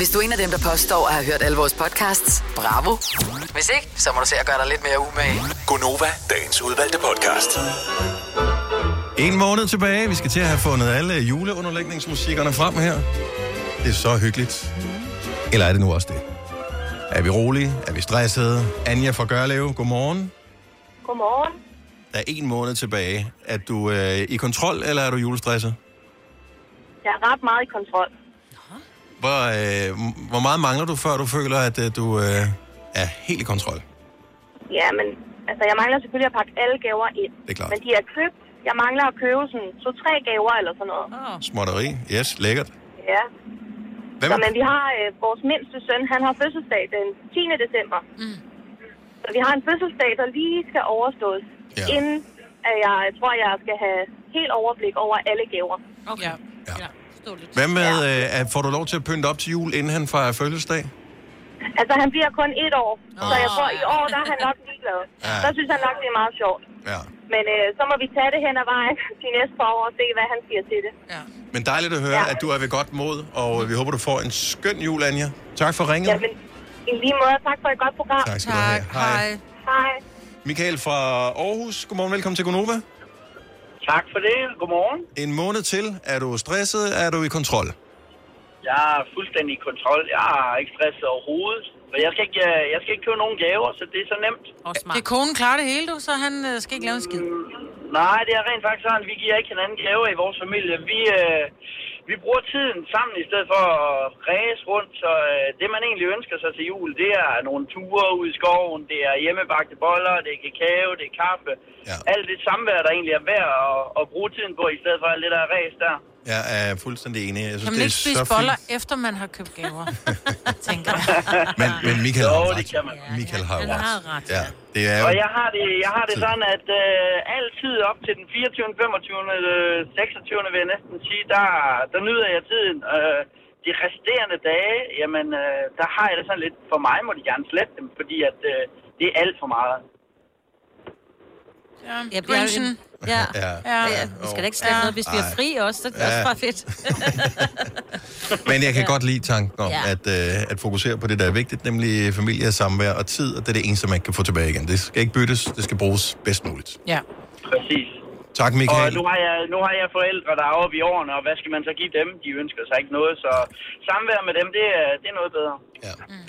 Hvis du er en af dem, der påstår at have hørt alle vores podcasts, bravo. Hvis ikke, så må du se at gøre dig lidt mere umage. Gonova, dagens udvalgte podcast. En måned tilbage. Vi skal til at have fundet alle juleunderlægningsmusikkerne frem her. Det er så hyggeligt. Eller er det nu også det? Er vi rolige? Er vi stressede? Anja fra Gørlev, godmorgen. Godmorgen. Der er en måned tilbage. Er du øh, i kontrol, eller er du julestresset? Jeg er ret meget i kontrol. Hvor, øh, hvor meget mangler du, før du føler, at øh, du øh, er helt i kontrol? Ja, men altså, jeg mangler selvfølgelig at pakke alle gaver ind. Det er klart. Men de er købt. Jeg mangler at købe sådan to-tre gaver eller sådan noget. Oh. Småtteri. Yes, lækkert. Ja. Hvem Så, men vi har øh, vores mindste søn, han har fødselsdag den 10. december. Mm. Så vi har en fødselsdag, der lige skal overstås, ja. inden at jeg, jeg tror, jeg skal have helt overblik over alle gaver. Okay. Ja. Hvad med, øh, at- får du lov til at pynte op til jul, inden han fejrer fødselsdag? Altså, han bliver kun et år, så jeg tror, i år, der er han nok ligeglad. Ja. Der synes han nok, det er meget sjovt. Ja. Men øh, så må vi tage det hen ad vejen *laughs* de næste par år og se, hvad han siger til det. Ja. Men dejligt at høre, ja. at du er ved godt mod, og vi håber, du får en skøn jul, Anja. Tak for ringet. Jamen, i lige måde, tak for et godt program. Tak skal du have. Hej. Hej. Michael fra Aarhus, godmorgen, velkommen til Gonova. Tak for det. Godmorgen. En måned til. Er du stresset? Er du i kontrol? Jeg er fuldstændig i kontrol. Jeg er ikke stresset overhovedet. For jeg skal ikke, øh, jeg skal ikke købe nogen gaver, så det er så nemt. Det konen klarer det hele, du, så han øh, skal ikke lave en skid. Nej, det er rent faktisk sådan, vi giver ikke hinanden gaver i vores familie. Vi, øh, vi bruger tiden sammen i stedet for at ræse rundt. Så øh, det, man egentlig ønsker sig til jul, det er nogle ture ud i skoven, det er hjemmebagte boller, det er kakao, det er kaffe. Ja. Alt det samvær, der egentlig er værd at, at bruge tiden på, i stedet for alt det der ræs der. Jeg er fuldstændig enig. Jeg synes, Kan man det ikke spise så boller, fint. efter man har købt gaver? *laughs* tænker jeg. Men, men Michael Jo, har jo det ret. kan man. Michael har Han har ret. Ja, det er jo... Og jeg har det, jeg har det sådan, at øh, altid op til den 24., 25., øh, 26. vil jeg næsten sige, der, der nyder jeg tiden. Øh, de resterende dage, jamen, øh, der har jeg det sådan lidt, for mig må de gerne slette dem, fordi at øh, det er alt for meget. Ja, Ja, Grinchen. Ja. Ja. Ja. ja. Vi skal da ikke slette Ja. noget, hvis vi er fri også. Så det er Ja. også bare fedt. *laughs* Men jeg kan godt lide tanken om Ja. at, øh, at fokusere på det, der er vigtigt, nemlig familie, samvær og tid, og det er det eneste, man kan få tilbage igen. Det skal ikke byttes, det skal bruges bedst muligt. Ja. Præcis. Tak, Og Michael. nu har, jeg, nu har jeg forældre, der er oppe i årene, og hvad skal man så give dem? De ønsker sig ikke noget, så samvær med dem, det er, det er noget bedre.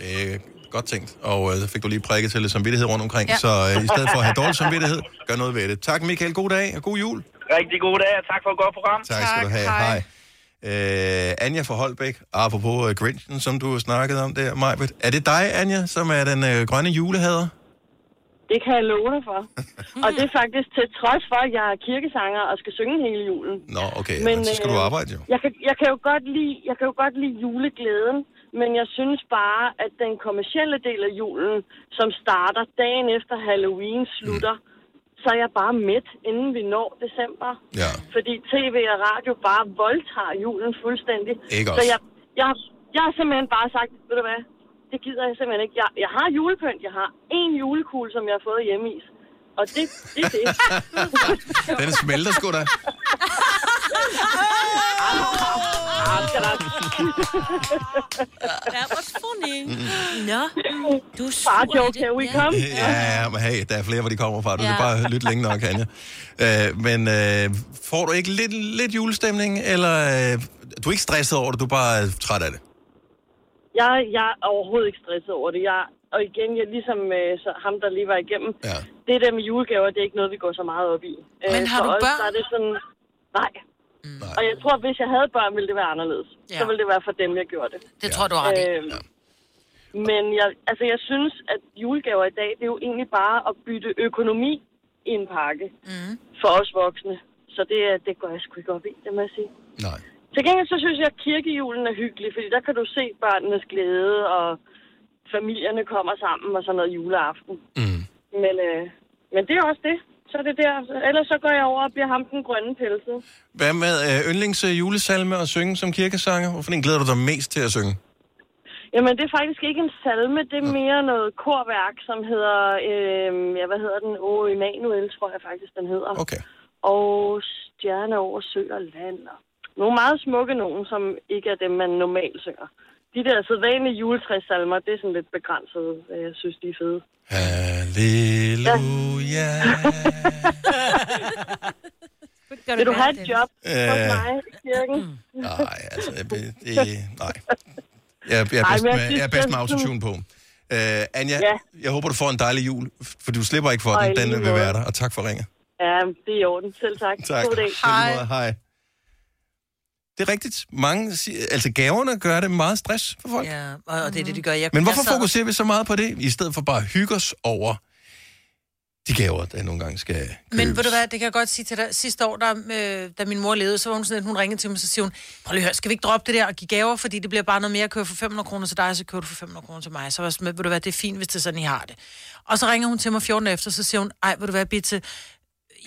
Det er godt tænkt, og øh, så fik du lige prikket til lidt samvittighed rundt omkring, Ja. ja. så øh, i stedet for at have dårlig samvittighed, gør noget ved det. Tak, Michael. God dag og god jul. Rigtig god dag, og tak for et godt program. Tak skal du have. Hej. Øh, Anja fra Holbæk, apropos uh, Grinchen, som du snakkede om der, Majbet. Er det dig, Anja, som er den øh, grønne julehader? Det kan jeg love dig for. *laughs* og det er faktisk til trods for, at jeg er kirkesanger og skal synge hele julen. Nå, okay, men, så skal du øh, arbejde jo. Jeg kan, jeg, kan jo godt lide, jeg kan jo godt lide juleglæden, men jeg synes bare, at den kommercielle del af julen, som starter dagen efter Halloween, slutter, mm. så er jeg bare midt, inden vi når december. Ja. Fordi tv og radio bare voldtager julen fuldstændig. Ikke så også? jeg, jeg, jeg har simpelthen bare sagt, ved du hvad, det gider jeg simpelthen ikke. Jeg, jeg har julepynt, jeg har en julekugle, som jeg har fået hjemme i. Og det, det er det. *laughs* Den smelter sgu da. That was funny. Nå, du er Far joke, here we Ja. come. Ja, ja, men hey, der er flere, hvor de kommer fra. Du Ja. ja. bare lytte længe nok, Anja. *laughs* Øh, men øh, får du ikke lidt, lidt julestemning, eller øh, du er ikke stresset over det, du er bare træt af det? Jeg, jeg er overhovedet ikke stresset over det. Jeg, og igen, jeg, ligesom øh, så ham, der lige var igennem, ja. det der med julegaver, det er ikke noget, vi går så meget op i. Men har for du os, børn? Der er det sådan, nej. Mm. Og jeg tror, hvis jeg havde børn, ville det være anderledes. Ja. Så ville det være for dem, jeg gjorde det. Det tror jeg, du har ret i. Øhm, Men jeg, altså, jeg synes, at julegaver i dag, det er jo egentlig bare at bytte økonomi i en pakke mm. for os voksne. Så det, det går jeg sgu ikke op i, det må jeg sige. Nej. Til gengæld så synes jeg, at kirkejulen er hyggelig, fordi der kan du se børnenes glæde, og familierne kommer sammen og sådan noget juleaften. Mm. Men, øh, men det er også det. Så er det der. Ellers så går jeg over og bliver ham den grønne pelset. Hvad med øh, yndlings øh, julesalme at synge som kirkesanger? Hvorfor en glæder du dig mest til at synge? Jamen, det er faktisk ikke en salme, det er mere noget korværk, som hedder, øh, ja, hvad hedder den? O Emanuel, tror jeg faktisk, den hedder. Okay. Og Stjerne over sø og land. og Nogle meget smukke nogen, som ikke er dem, man normalt synger. De der sædvanlige juletræssalmer, det er sådan lidt begrænset. øh, Jeg synes, de er fede. Halleluja. *laughs* Vil du have et job hos Øh. mig i kirken? Nej, altså, det, det, nej. Jeg, jeg, er bedst jeg med, jeg er bedst med autotune på. Uh, Anja, Ja. jeg håber, du får en dejlig jul, for du slipper ikke for Og den. Den vil være der, og tak for ringet. Ja, det er i orden. Selv tak. Tak. God dag. Måde. Hej. Det er rigtigt. Mange, altså gaverne gør det meget stress for folk. Ja, og og det er det, de gør. Jeg, Men hvorfor jeg sad- fokuserer vi så meget på det, i stedet for bare at hygge os over de gaver, der nogle gange skal købes. Men ved du hvad, det kan jeg godt sige til dig. Sidste år, der, øh, da min mor levede, så var hun sådan, at hun ringede til mig, så siger hun, prøv lige at høre, skal vi ikke droppe det der og give gaver, fordi det bliver bare noget mere at købe for 500 kroner til dig, så køber du for 500 kroner til mig. Så var jeg sådan, ved du hvad, det er fint, hvis det er sådan, I har det. Og så ringer hun til mig 14 dage efter, så siger hun, ej, ved du hvad, Bitte,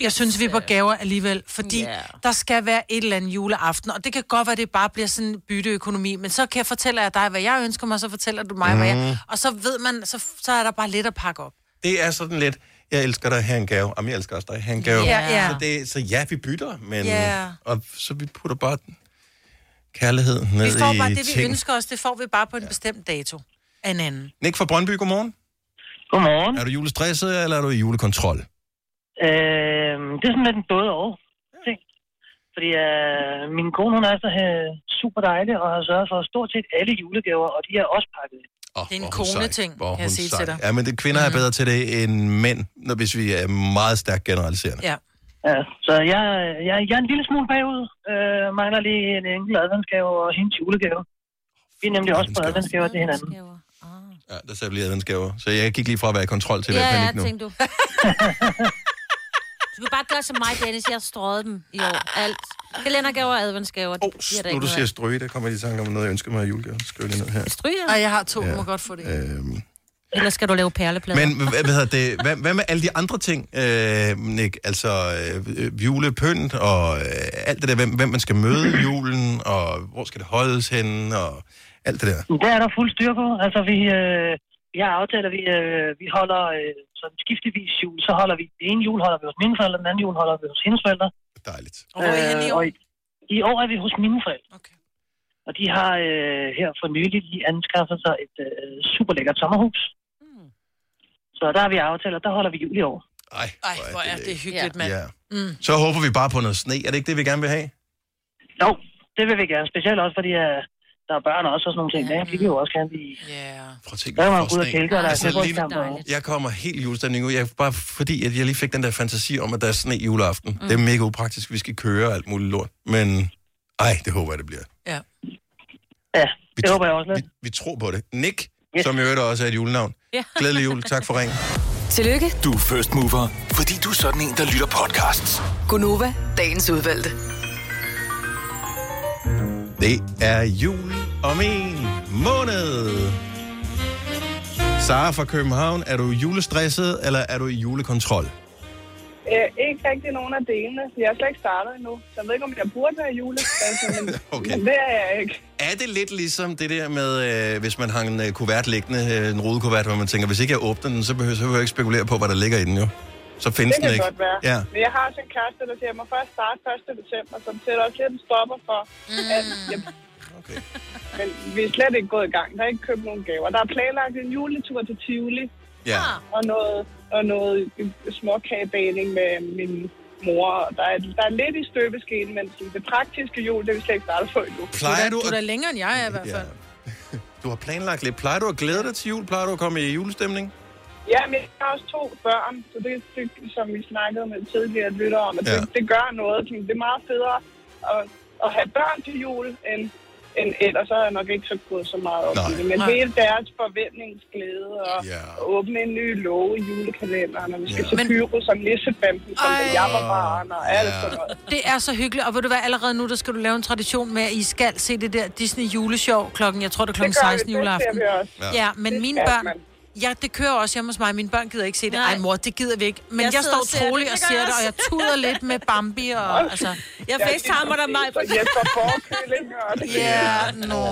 jeg synes, vi er på gaver alligevel, fordi Ja. yeah. der skal være et eller andet juleaften, og det kan godt være, at det bare bliver sådan en bytteøkonomi, men så kan jeg fortælle jer dig, hvad jeg ønsker mig, så fortæller du mig, mm. hvad jeg... Og så ved man, så, så er der bare lidt at pakke op. Det er sådan lidt, jeg elsker dig, her er en gave. Jamen, jeg elsker også dig, her er en gave. Ja, ja. Så, det, så ja, vi bytter, men... Ja. Og så vi putter bare kærlighed ned Vi får i bare det, vi ting. ønsker os, det får vi bare på en bestemt dato af en anden. Nick fra Brøndby, godmorgen. Godmorgen. Er du julestresset, eller er du i julekontrol? Øh, det er sådan lidt en både og ting. Fordi øh, min kone, hun er så øh, super dejlig og har sørget for stort set alle julegaver, og de er også pakket ind. Oh, Det er en kone-ting, kan jeg sige til dig. Ja, men det, kvinder er bedre til det end mænd, når, hvis vi er meget stærkt generaliserende. Ja. Ja, så jeg, jeg, jeg er en lille smule bagud. Øh, mangler lige en enkelt adventsgave og hendes julegave. Vi er nemlig også på adventsgaver til hinanden. Ja, der sagde vi lige adventsgaver. Så jeg gik lige fra at være i kontrol til at være i Ja, panik ja, nu. tænkte du. *laughs* Du skal bare gøre som mig, Dennis. Jeg har strøget dem i år. Alt. Kalendergaver og adventsgaver. Oh, Nu du siger stryge, der kommer jeg i tanke om noget, jeg ønsker mig i julegave. Skriv det ned her. Stryger? Ej, jeg har to, Ja. ja. må godt få det. Øhm, Ellers skal du lave perleplader. men hvad, hvad, det, hvad, hvad med alle de andre ting, øh, Nick? Altså øh, julepynt og øh, alt det der, hvem, hvem man skal møde i julen, og hvor skal det holdes henne, og alt det der. Det er der fuld styr på. Altså, vi, øh, vi har aftalt, at vi, øh, vi holder øh, sådan skiftevis jul. Så holder vi, den ene jul holder vi hos mine forældre, den anden jul holder vi hos hendes forældre. Dejligt. Og hvor er I i år? og i, I år er vi hos mine forældre. Okay. Og de har øh, her for nylig lige anskaffet sig et øh, super lækkert sommerhus. Mm. Så der har vi aftalt, at der holder vi jul i år. Ej, Ej, hvor er det hyggeligt, mand. Ja. Mm. Så håber vi bare på noget sne. Er det ikke det, vi gerne vil have? Jo, det vil vi gerne. Specielt også, fordi uh, der er børn også og sådan nogle ting. Ja. Vi vil jo også gerne blive... Yeah. Prøv at tænke, Der er vi man får ud og kælke, og der er Altså, lige- fodboldskamp. Jeg kommer helt i julestemning ud. Jeg, bare fordi, at jeg lige fik den der fantasi om, at der er sne juleaften. Mm. Det er mega upraktisk. Vi skal køre og alt muligt lort. Men ej, det håber jeg, det bliver. Ja. Ja, det håber jeg også lidt. Vi, vi tror på det. Nick, yes. som øvrigt også er et julenavn. Ja. Glædelig jul. Tak for ringen. Tillykke, Du er first mover, fordi du er sådan en, der lytter podcasts. Gunova, dagens udvalgte. Det er jul om en måned. Sara fra København, er du julestresset, eller er du i julekontrol? Øh, ikke rigtig nogen af delene. Jeg har slet ikke startet endnu. Så jeg ved ikke, om jeg burde være julestress, men, *laughs* Okay. det er jeg ikke. Er det lidt ligesom det der med, øh, hvis man har en øh, kuvert liggende, øh, en rodekuvert, hvor man tænker, hvis ikke jeg åbner den, så behøver, så behøver jeg ikke spekulere på, hvad der ligger i den jo. Så findes det den kan ikke. godt være. Ja. Men jeg har også en kæreste, der siger, at jeg må først starte 1. december, så det sætter også lidt en stopper for, mm. at jeg... Okay. Men vi er slet ikke gået i gang. Der er ikke købt nogen gaver. Der er planlagt en juletur til Tivoli, Ja. og noget, og noget småkagebagning med min mor. Der er, der er lidt i støbeskeen, men det praktiske jul, det er vi slet ikke startet på endnu. Plejer du Du er da at... længere end jeg er i hvert fald. *laughs* Du har planlagt lidt. Plejer du at glæde dig til jul? Plejer du at komme i julestemning? Ja, men jeg har også to børn, så det, det som vi snakkede med tidligere lytter om, at Ja. det, det gør noget. Det er meget federe at, at have børn til jul, end, end ellers så er jeg nok ikke så gået så meget op i det. Men Nej. hele deres forventningsglæde og ja. at åbne en ny låge i julekalenderen, og vi skal Ja. se pyro som nissebanden, som da jeg var barn og alt Ja. sådan noget. Det er så hyggeligt, og ved du hvad, allerede nu, der skal du lave en tradition med, at I skal se det der Disney juleshow klokken, jeg tror det er klokken Det gør vi, 16 det juleaften. også. Ja, ja men Det mine børn, man. Ja, det kører også hjemme hos mig. Mine børn gider ikke se det. Nej. Ej mor, det gider vi ikke. Men Jeg jeg, jeg står troligt og jeg det, og jeg tuder lidt med Bambi og altså... Jeg facetimer dig mig. Så Jesper Forkøling og det Ja, nå.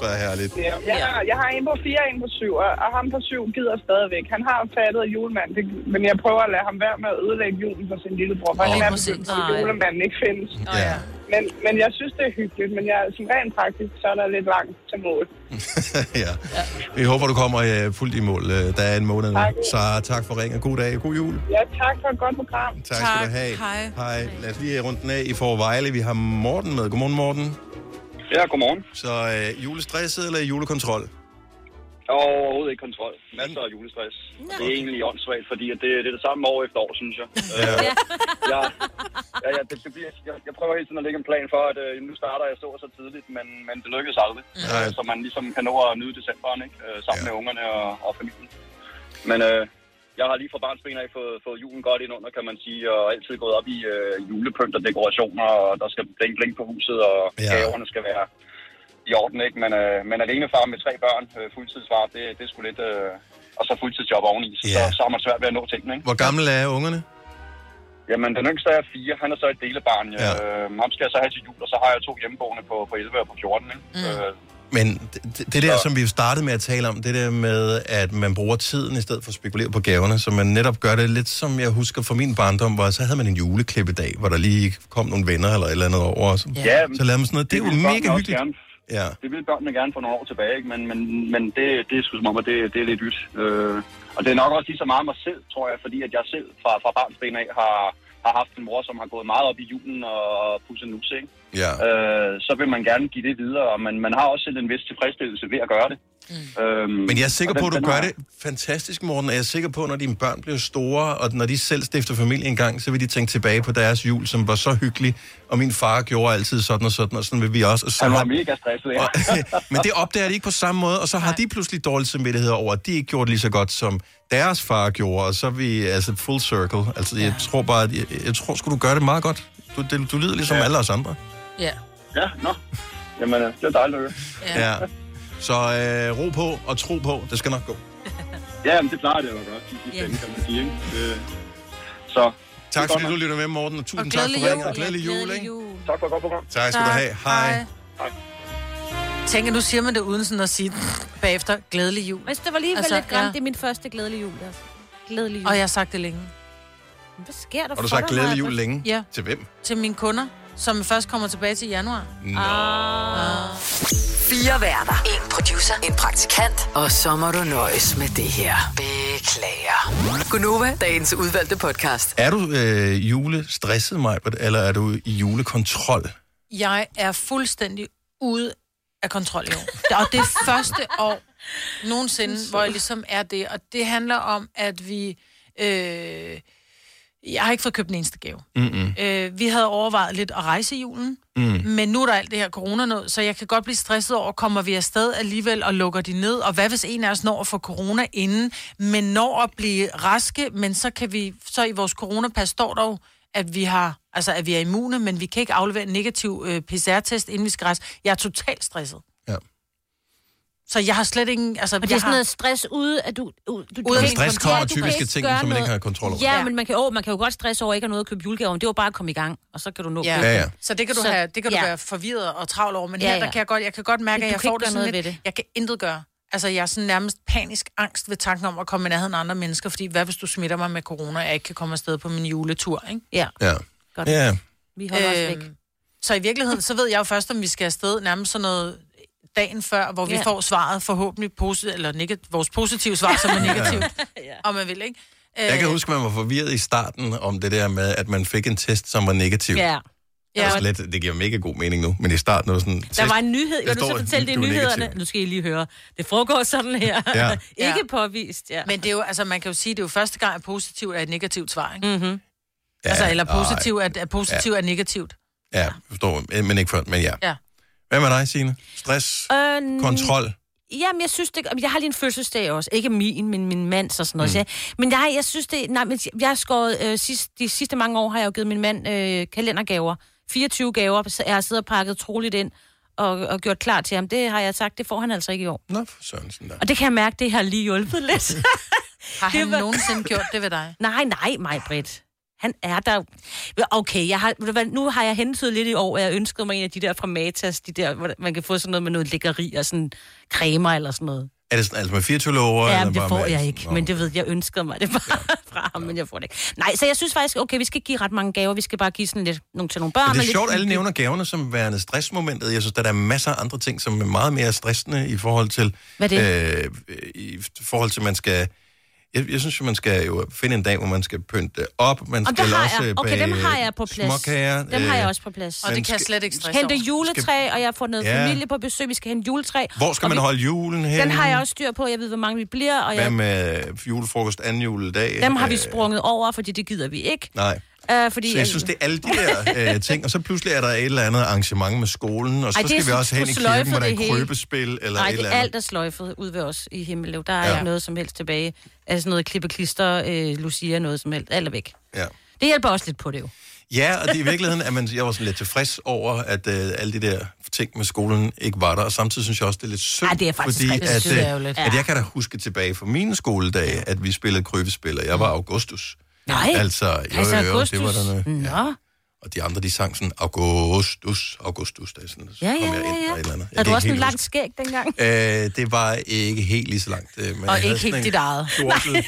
Så herligt. Ja, jeg, har, jeg har en på fire og en på syv, og ham på syv gider stadigvæk. Han har fattet af julemand, det, men jeg prøver at lade ham være med at ødelægge julen for sin lillebror, for Åh. han er begyndt, at julemanden ikke findes. Ja. Men, men jeg synes, det er hyggeligt, men jeg, som rent praktisk, så er der lidt langt til mål. *laughs* ja. Vi håber, du kommer øh, fuldt i mål. Øh, Der er en måned nu. Tak. Så tak for ringen. God dag. God jul. Ja, tak for et godt program. Tak, skal du have. Hej. Hej. Lad os lige rundt den af i Forvejle. Vi har Morten med. Godmorgen, Morten. Ja, godmorgen. Så øh, julestresset eller julekontrol? Overhovedet ikke kontrol. Masser af julestress. Og det er egentlig åndssvagt, fordi at det, det er det samme år efter år, synes jeg. Øh, ja, ja, ja det, det bliver, jeg, jeg prøver hele tiden at lægge en plan for, at øh, nu starter jeg så og så tidligt, men, men det lykkes aldrig. Nej. Øh, så man ligesom kan nå at nyde decemberen, ikke? Øh, sammen med ungerne og, og familien. Men øh, jeg har lige fra barns ben af fået, fået julen godt ind under, kan man sige, og altid gået op i øh, julepynt og dekorationer, og der skal blink blink på huset, og Ja. ja. gaverne skal være i orden, ikke? Men, øh, men alene far med tre børn, øh, fuldtidsfar, det, det er sgu lidt... Øh, og så fuldtidsjob oveni, så, Ja. så, så har man svært ved at nå tingene, ikke? Hvor gamle er ungerne? Jamen, den yngste er fire, han er så et delebarn. Ja. Øh, ham skal jeg så have til jul, og så har jeg to hjemmeboende på, på 11 og på 14, ikke? Mm. Øh, Men det, det der, som vi jo startede med at tale om, det der med, at man bruger tiden i stedet for at spekulere på gaverne, så man netop gør det lidt, som jeg husker fra min barndom, hvor så havde man en juleklippedag, hvor der lige kom nogle venner eller et eller andet over os. Ja, så lavede man sådan noget. Det er jo mega hyggeligt. Gerne. Ja. Det vil børnene gerne få nogle år tilbage, ikke? men, men, men det, det er sgu som om, at det, det er lidt ydt. Øh, og det er nok også lige så meget mig selv, tror jeg, fordi at jeg selv fra, fra barns ben af har, har haft en mor, som har gået meget op i julen og pusset nus, ikke? Ja. Øh, så vil man gerne give det videre, og man, man har også selv en vis tilfredsstillelse ved at gøre det. Mm. Øhm, Men jeg er sikker på, at du gør har- det fantastisk, Morten, og jeg er sikker på, at når dine børn bliver store, og når de selv stifter familie engang, så vil de tænke tilbage på deres jul, som var så hyggelig, og min far gjorde altid sådan og sådan, og sådan vil vi også. Og så Han var har- mega stresset, ja. Og, *laughs* men det opdager de ikke på samme måde, og så har de pludselig dårlig samvittighed over, at de ikke gjorde det lige så godt, som deres far gjorde, og så er vi altså full circle. Altså, jeg tror bare, at jeg, jeg tror sgu, du gør det meget godt. Du, det, du lyder ligesom ja. alle os andre. Ja. Ja, nå. Jamen, øh, det er dejligt at høre. Ja. ja. Så øh, ro på og tro på, det skal nok gå. *laughs* Ja, men det plejer det jo at gøre. De ende, kan man sige, ikke? Det, så... Tak fordi du lytter med, Morten, og tusind tak for glædelig ringen, og jul. glædelig jul, glædelig ikke? jul. Tak for et godt program. Tak skal du have. Hej. Tænker, nu siger man det uden sådan at sige bagefter, glædelig jul. Men det var lige Altså, lidt grimt. ja. Det er min første glædelige jul. Altså. Glædelig jul. Og jeg har sagt det længe. Hvad sker der Har du for sagt dig, glædelig jul længe? Ja. Til hvem? Til mine kunder, som først kommer tilbage til januar. Nå. Ah. Fire værter. En producer. En praktikant. Og så må du nøjes med det her. Beklager. Gunova, dagens udvalgte podcast. Er du øh, julestresset, Majbert, eller er du i julekontrol? Jeg er fuldstændig ude af kontrol i år. Og det er første år nogensinde, hvor jeg ligesom er det. Og det handler om, at vi... Øh, jeg har ikke fået købt den eneste gave. Mm-mm. Øh, vi havde overvejet lidt at rejse i julen, Mm. men nu er der alt det her corona noget, så jeg kan godt blive stresset over, kommer vi afsted alligevel og lukker de ned, og hvad hvis en af os når at få corona inden, men når at blive raske, men så kan vi, så i vores coronapas står der jo, at vi har, altså at vi er immune, men vi kan ikke aflevere en negativ øh, PCR-test, inden vi skal rejse. Jeg er totalt stresset. Ja. Så jeg har slet ikke, altså Og det er jeg sådan har, noget stress ude, at du... du, du Ude af stress kommer Ja, typisk af ting, som man ikke noget. har kontrol over. Ja, men man kan, åh, man kan jo godt stresse over ikke at nå at købe julegaver. Det er jo bare at komme i gang, og så kan du nå Ja. Ja, ja. Så det kan du, Så- have, det kan du ja. være forvirret og travl over, men Ja, her der ja. kan jeg godt, jeg kan godt mærke, Du at jeg får det sådan noget lidt, ved det. jeg kan intet gøre. Altså, jeg er sådan nærmest panisk angst ved tanken om at komme i nærheden af andre mennesker, fordi hvad hvis du smitter mig med corona, og jeg ikke kan komme afsted på min juletur, ikke? Ja. Ja. Godt. Ja. Vi holder os væk. Øhm, Så i virkeligheden, så ved jeg jo først, om vi skal afsted nærmest sådan noget dagen før, hvor vi Ja. får svaret forhåbentlig positivt, eller negat- vores positive svar, som er *laughs* negativt, om man vil, ikke? Jeg kan Øh, huske, man var forvirret i starten om det der med, at man fik en test, som var negativ. Ja. Ja. Altså lidt, det giver mega god mening nu, men i starten var sådan... Der var en nyhed, jeg vil så fortælle det i er nyhederne. negativ. Nu skal I lige høre. Det foregår sådan her. *laughs* Ja. ikke påvist, ja. Men det er jo, altså man kan jo sige, det er jo første gang, at positivt er et negativt svar, ikke? Mm-hmm. Ja, altså, eller og- positiv er, er positivt er negativt. Ja, forstår, men ikke før, men ja. Ja. Hvad med dig, Signe? Stress? Øh, Kontrol? Jamen, jeg synes det... Jeg har lige en fødselsdag også. Ikke min, men min mands og sådan noget. Mm. Så, men jeg, jeg synes det... Nej, men jeg har skåret... Øh, sidst, de sidste mange år har jeg jo givet min mand øh, kalendergaver. 24 gaver. Så jeg har siddet og pakket troligt ind og, og gjort klar til ham. Det har jeg sagt, det får han altså ikke i år. Nå, for Sørensen da. Og det kan jeg mærke, det har lige hjulpet lidt. Har *laughs* han var- nogensinde gjort det ved dig? Nej, nej, mig, Britt. Han er der. Okay, jeg har, nu har jeg hentet lidt i år, at jeg ønskede mig en af de der fra Matas, de der, man kan få sådan noget med noget lækkeri og sådan cremer eller sådan noget. Er det sådan, altså med 24 lover? Ja, men det får med- jeg ikke, men det ved jeg ønskede mig det bare *laughs* fra ham, men jeg får det ikke. Nej, så jeg synes faktisk, okay, vi skal ikke give ret mange gaver, vi skal bare give sådan lidt nogle til nogle børn. Men det er lidt sjovt, alle nævner gaverne som værende stressmomentet. Jeg synes, der er masser af andre ting, som er meget mere stressende i forhold til... Hvad det? Øh, I forhold til, man skal... Jeg, jeg synes jo, man skal jo finde en dag, hvor man skal pynte op. Man Og skal det har også jeg. Okay, bage dem har jeg på plads. Småkager. Dem har jeg øh, også på plads. Og det kan jeg skal- slet ikke stresse Hente juletræ, og jeg fået noget Ja. familie på besøg. Vi skal hente juletræ. Hvor skal man vi- holde julen hen? Den har jeg også styr på. Jeg ved, hvor mange vi bliver. Og Hvad jeg, med julefrokost anden juledag? dem har vi Øh, sprunget over, fordi det gider vi ikke. Nej. Uh, fordi, Så jeg synes, det er alle de der øh, ting, og så pludselig er der et eller andet arrangement med skolen, og så Ej, Ej, skal vi så- også hen i kirken, hvor der er krøbespil eller Nej, et eller er andet. alt er sløjfet ud ved os i Himmellev. Der er Ja. ikke noget som helst tilbage. Altså noget klippe klister, øh, Lucia, noget som helst. Alt er væk. Ja. Det hjælper også lidt på det jo. Ja, og det er i virkeligheden, at man, jeg var sådan lidt tilfreds over, at øh, alle de der ting med skolen ikke var der, og samtidig synes jeg også, det er lidt synd, Ej, det er faktisk fordi at, øh, at jeg kan da huske tilbage fra mine skoledage, at vi spillede krybespil, og jeg var Augustus. Nej, Altså, jo, Kejser jo, jo, Augustus. det var der noget. Nå. Og de andre, de sang sådan, Augustus, Augustus, der er sådan, så Ja, ja, kom jeg ja, ind ja. og et eller andet. Jeg du også en lang skæg dengang? Øh, det var ikke helt lige så langt. Øh, men Og ikke helt dit eget. Kjortel, øh,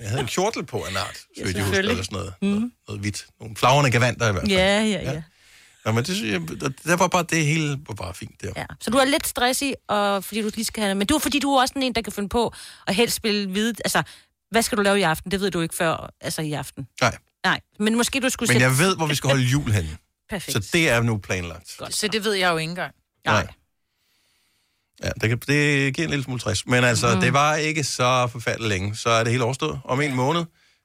jeg havde en kjortel på en art, så Ja, jeg husker, eller sådan noget. Noget, noget hvidt. Nogle flagrende gavanter i hvert fald. Ja, ja, ja. Nå, men det synes jeg, der, var bare, det hele var bare fint der. ja. Så du er lidt stressig, og fordi du lige skal have Men du er fordi, du er også en, der kan finde på at helst spille vide... Altså, hvad skal du lave i aften? Det ved du ikke før, altså i aften. Nej. Nej, men måske du skulle Men sætte... jeg ved, hvor vi skal holde jul henne. *laughs* Perfekt. Så det er nu planlagt. Godt. Så det ved jeg jo ikke engang. Nej. Ja, det, kan, det giver en lille smule stress. Men altså, mm. det var ikke så forfærdeligt længe. Så er det hele overstået. Om en måned,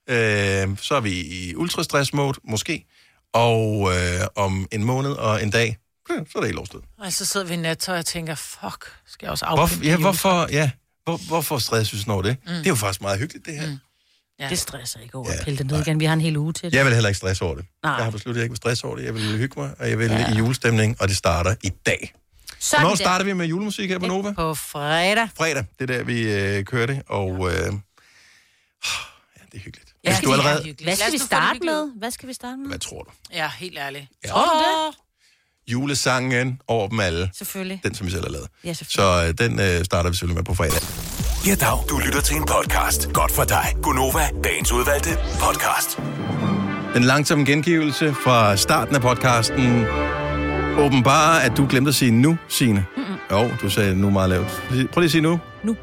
øh, så er vi i ultrastress-mode, måske. Og øh, om en måned og en dag, så er det helt overstået. Og så sidder vi i nattøj og tænker, fuck, skal jeg også Hvorfor, afpille ja, hvorfor, ja, hvor, hvorfor stresses vi over det? Mm. Det er jo faktisk meget hyggeligt, det her. Mm. Ja. Det stresser ikke over at pille det ned igen. Vi har en hel uge til det. Jeg vil heller ikke stresse over det. Nej. Jeg har besluttet, at jeg ikke vil stresse over det. Jeg vil hygge mig, og jeg vil Ja. i julestemning, og det starter i dag. Sådan Hvornår starter vi med julemusik her på Nova? På fredag. Fredag, det er der, vi øh, kører det, og øh, ja, det er hyggeligt. Ja, Hvis du er allerede... hyggeligt. Hvad skal vi starte med? Hvad skal vi starte med? Hvad tror du? Ja, helt ærligt. Ja. Tror du det? Julesangen over dem alle. Selvfølgelig. Den, som vi selv har lavet. Ja, selvfølgelig. Så øh, den øh, starter vi selvfølgelig med på fredag. Ja, dag. Du lytter til en podcast. Godt for dig. Gunova, dagens udvalgte podcast. Den langsomme gengivelse fra starten af podcasten åbenbarer, at du glemte at sige nu, Signe. Mm-mm. Jo, du sagde nu meget lavt. Prøv lige at sige nu. Nu.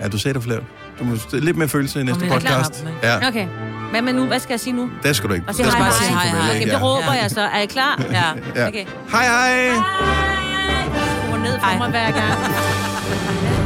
Ja, du sagde det for lavt. Du må lidt mere følelse i næste podcast. Ja, Okay. Hvad med nu? Hvad skal jeg sige nu? det skal du ikke. Og sige hej, hej. sige farvel, Okay, ikke? det råber Ja. jeg så. Er I klar? Ja. *laughs* Ja. Okay. Hej, hej. Du ned for mig hver gang.